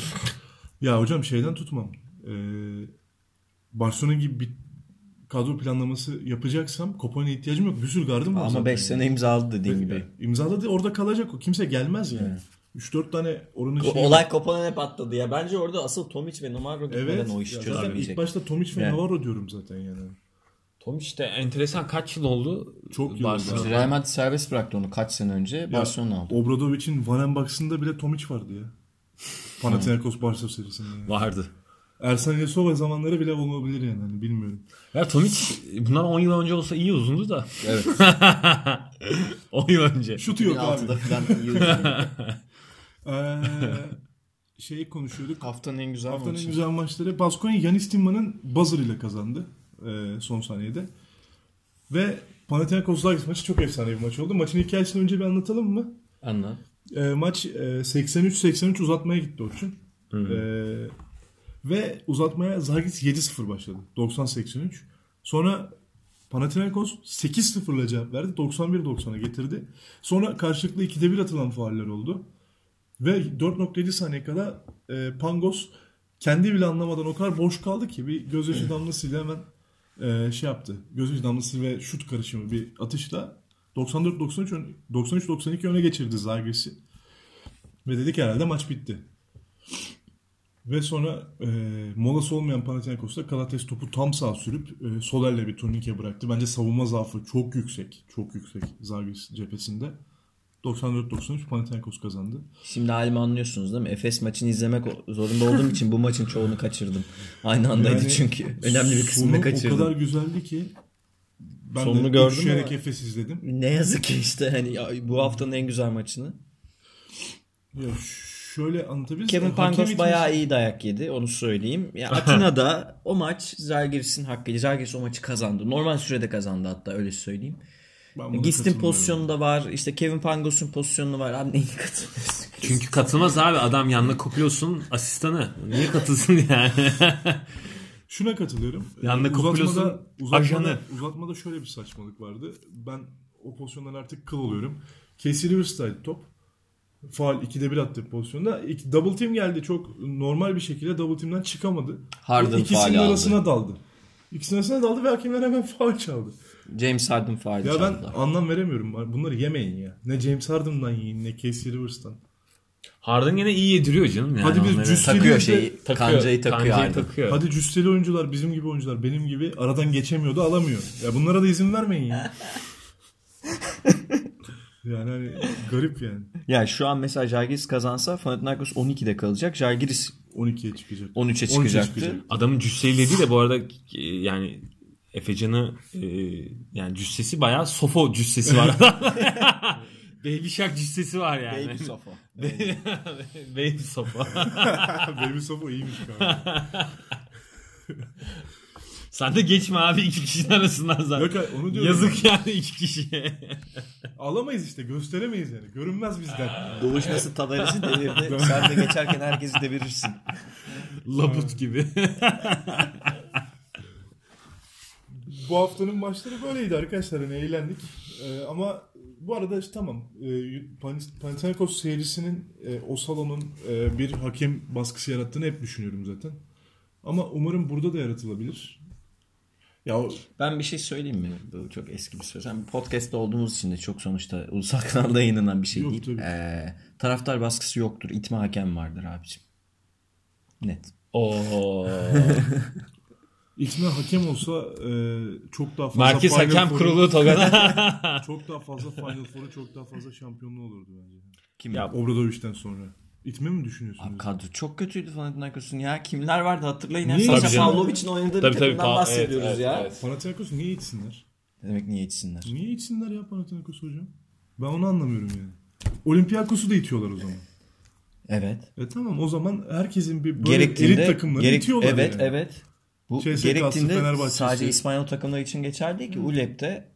Ya hocam şeyden tutmam. Ee, Barcelona gibi bir kadro planlaması yapacaksam Kopenhag'a ihtiyacım yok. Bir sürü gardım var Ama zaten 5 yani. sene imzaladı dediğin gibi. İmzaladı orada kalacak o. Kimse gelmez yani. 3-4 tane oranın şeyi Olay Koponen'e patladı ya. Bence orada asıl Tomic ve Navarro gitmeden Evet. o işi Ya zaten çözemeyecek. ilk başta Tomic ve Yani. Navarro diyorum zaten yani. Tom işte enteresan kaç yıl oldu? Çok yıl oldu. Real Madrid serbest bıraktı onu kaç sene önce. Barcelona aldı. Obradovic'in Van Box'ında bile Tomic vardı ya. Panathinaikos Barça serisinde. Yani. Vardı. Ersan Yesova zamanları bile olabilir yani. Hani bilmiyorum. Ya Tomic bundan 10 yıl önce olsa iyi uzundu da. Evet. 10 yıl önce. Şutu yok abi. 2006'da falan iyi. Ee, şeyi konuşuyorduk. Haftanın en güzel Haftanın en maçı. güzel maçları. Baskonya Yanis Timma'nın buzzer ile kazandı e, son saniyede. Ve Panathinaikos Zagis maçı çok efsane bir maç oldu. Maçın hikayesini önce bir anlatalım mı? Anla. E, maç e, 83-83 uzatmaya gitti Orçun. E, ve uzatmaya Zagis 7-0 başladı. 90-83. Sonra Panathinaikos 8-0'la cevap verdi. 91-90'a getirdi. Sonra karşılıklı 2'de 1 atılan fauller oldu. Ve 4.7 saniye kadar e, Pangos kendi bile anlamadan o kadar boş kaldı ki bir gözyaşı damlasıyla hemen e, şey yaptı. Gözyaşı damlası ve şut karışımı bir atışla 94-93 ön- 93-92 öne geçirdi Zagiris'i. Ve dedik herhalde maç bitti. Ve sonra e, molası olmayan Panathinaikos'ta Kalates topu tam sağ sürüp e, sol elle bir turnike bıraktı. Bence savunma zaafı çok yüksek. Çok yüksek Zagiris cephesinde. 94-93 Panathinaikos kazandı. Şimdi halimi anlıyorsunuz değil mi? Efes maçını izlemek zorunda olduğum için bu maçın çoğunu kaçırdım. Aynı andaydı Yani çünkü. Önemli bir kısmını kaçırdım. o kadar güzeldi ki ben Sonunu de gördüm düşerek ama- Efes izledim. Ne yazık ki işte hani ya bu haftanın en güzel maçını. Ya şöyle anlatabiliriz. Kevin Hakem Pangos itmesi- bayağı iyi dayak yedi onu söyleyeyim. Ya Atina'da o maç Zalgiris'in hakkıydı. Zalgiris o maçı kazandı. Normal sürede kazandı hatta öyle söyleyeyim. Gist'in pozisyonu da var. İşte Kevin Pangos'un pozisyonu var. Abi neyi katılmıyorsun? Çünkü katılmaz abi. Adam yanına kopuyorsun asistanı. Niye katılsın yani? Şuna katılıyorum. Yanında Ee, kopuyorsun, uzatmada, ajanı. uzatmada şöyle bir saçmalık vardı. Ben o pozisyondan artık kıl oluyorum. Casey Rivers'taydı top. Faal 2'de 1 attı pozisyonda. İki, double team geldi. Çok normal bir şekilde double team'den çıkamadı. Harden İkisinin aldı. arasına daldı. İkisinin arasına daldı ve hakemler hemen faal çaldı. James Harden faal Ya ben çaldı. anlam veremiyorum. Bunları yemeyin ya. Ne James Harden'dan yiyin ne Casey Rivers'tan. Harden gene iyi yediriyor canım yani. Hadi biz onları. cüs- Takıyor şeyi. Takıyor, kancayı takıyor kancayı Harden. takıyor. Hadi cüsseli oyuncular bizim gibi oyuncular benim gibi aradan geçemiyordu alamıyor. Ya bunlara da izin vermeyin ya. yani hani garip yani. Ya şu an mesela Žalgiris kazansa Panathinaikos 12'de kalacak. Žalgiris 12'ye çıkacak. 13'e 13'e çıkacaktı. çıkacak. Adamın cüsseli dediği de bu arada e, yani Efecan'ı e, yani cüssesi bayağı sofo cüssesi var. Baby Shark cüssesi var yani. Baby sofa. Baby sofa. Baby Sofo iyiymiş kanka. Sen de geçme abi iki kişinin arasından zaten. Yok hayır, onu diyorum. Yazık yani iki kişiye. Alamayız işte gösteremeyiz yani. Görünmez bizden. Doğuşması Tadarisi devirdi. Sen de geçerken herkesi devirirsin. Labut gibi. Bu haftanın maçları böyleydi arkadaşlar. Hani eğlendik. Ee, ama bu arada işte tamam. E, Pan- Panathinaikos seyircisinin e, o salonun e, bir hakem baskısı yarattığını hep düşünüyorum zaten. Ama umarım burada da yaratılabilir. Ya o- Ben bir şey söyleyeyim mi? Bu çok eski bir söz. Yani podcast'ta olduğumuz için de çok sonuçta ulusal kanalda yayınlanan bir şey Yok, değil. tabii. Ee, taraftar baskısı yoktur. İtme hakem vardır abicim. Net. Oo. İtme hakem olsa e, çok daha fazla Merkez Final Hakem Four'u- Kurulu Togan'a. çok daha fazla Final Four'u çok daha fazla şampiyonluğu olurdu bence. Kim? Ya, Obradovic'den sonra. İtme mi düşünüyorsunuz? Abi kadro çok kötüydü Panathinaikos'un ya. Kimler vardı hatırlayın. Niye? Sasha Tabii canım. Pavlovic'in oynadığı Tabii, bir tabii. takımdan Pa- bahsediyoruz evet, ya. evet, Panathinaikos niye itsinler? Ne demek niye içsinler? Niye itsinler ya Panathinaikos hocam? Ben onu anlamıyorum yani. Olympiakos'u da itiyorlar o zaman. Evet. E tamam o zaman herkesin bir böyle Gerektiğinde elit takımları gerek- itiyorlar Evet yani. evet. Bu CSK'sı, gerektiğinde Fenerbahçe'si. sadece İspanyol takımları için geçerli değil ki. ULEP'te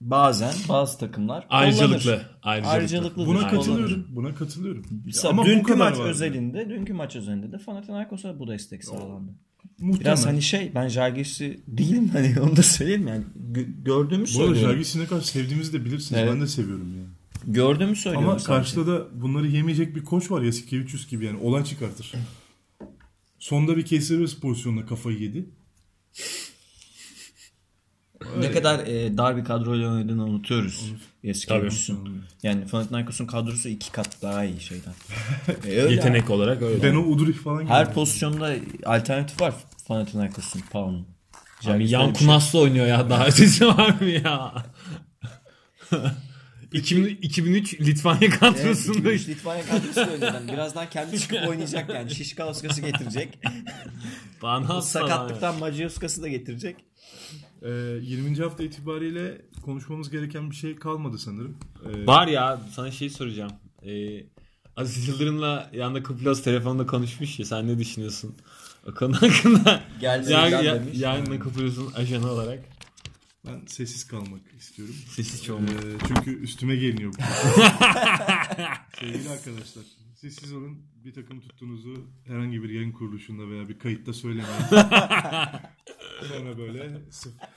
bazen bazı takımlar Ayrıcalıklı. Ayrıcalıklı. Ayrıcalıklı. Buna Aynen. katılıyorum. Buna katılıyorum. Mesela Ama bu dünkü maç var. özelinde, dünkü maç özelinde de Panathinaikos'a bu destek sağlandı. Muhtemelen. Biraz hani şey, ben Jalgiris'i değilim hani onu da söyleyeyim yani Gö- gördüğümü bu arada söylüyorum. Jalgiris'i ne kadar sevdiğimizi de bilirsiniz. Evet. Ben de seviyorum yani. Gördüğümü söylüyorum. Ama karşıda da bunları yemeyecek bir koç var Yasikevicius gibi yani. Olay çıkartır. Sonda bir Keserius pozisyonuna kafayı yedi. ne kadar e, dar bir kadroyla oynadığını unutuyoruz. Yasikevicius'un. Yani Panathinaikos'un kadrosu iki kat daha iyi şeyden. E, öyle Yetenek olarak öyle. Beno Udrih falan Her gibi. pozisyonda alternatif var Panathinaikos'un, Paun'un. Abi yan şey- Kunas'la oynuyor ya. Daha ötesi var mı ya? 2000, 2003 Litvanya Evet, kadrosunda 2003 Litvanya kadrosu öyle. Yani birazdan kendi çıkıp oynayacak yani. Şişka Oskası getirecek. bana Sakatlıktan Macioskası da getirecek. Ee, 20. hafta itibariyle konuşmamız gereken bir şey kalmadı sanırım. Ee, Var ya sana şey soracağım. Ee, Aziz Yıldırım'la yanında Kuplos telefonda konuşmuş ya sen ne düşünüyorsun? O konu hakkında. Geldi ya, gel ya, demiş. yanında Kuplos'un ajanı olarak. Ben sessiz kalmak istiyorum. Sessiz olmak. Ee, çünkü üstüme geliniyor. bu. Sevgili arkadaşlar, siz siz olun. Bir takım tuttuğunuzu herhangi bir yayın kuruluşunda veya bir kayıtta söylemeyin. Sonra böyle sıf-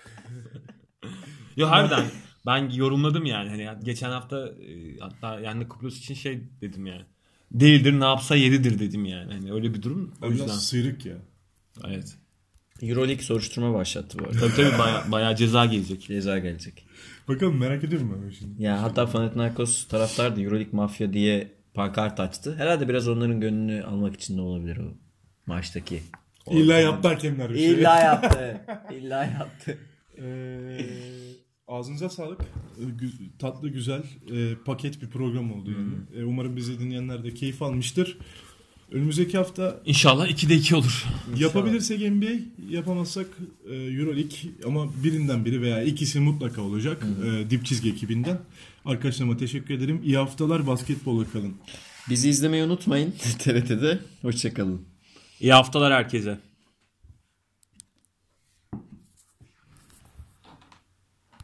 Yo harbiden ben yorumladım yani. Hani geçen hafta e, hatta yani Kuplos için şey dedim yani. Değildir ne yapsa yeridir dedim yani. Hani öyle bir durum. O Ben yüzden. biraz sıyrık ya. Evet. Euroleague soruşturma başlattı bu arada. Tabii tabii baya, bayağı ceza gelecek. Ceza gelecek. Bakalım merak ediyorum ben şimdi. Ya hatta Panathinaikos taraftar da Euroleague mafya diye pankart açtı. Herhalde biraz onların gönlünü almak için de olabilir o maçtaki. İlla yaptı hakemler bir şey. İlla yaptı. İlla yaptı. Ee, ağzınıza sağlık. Ee, gü- tatlı güzel e, paket bir program oldu yani. E, umarım bizi dinleyenler de keyif almıştır. Önümüzdeki hafta İnşallah 2'de 2 olur. yapabilirsek NBA, yapamazsak e, Euroleague ama birinden biri veya ikisi mutlaka olacak. E, dip çizgi ekibinden. Arkadaşlarıma teşekkür ederim. İyi haftalar basketbola kalın. Bizi izlemeyi unutmayın TRT'de. Hoşçakalın. İyi haftalar herkese.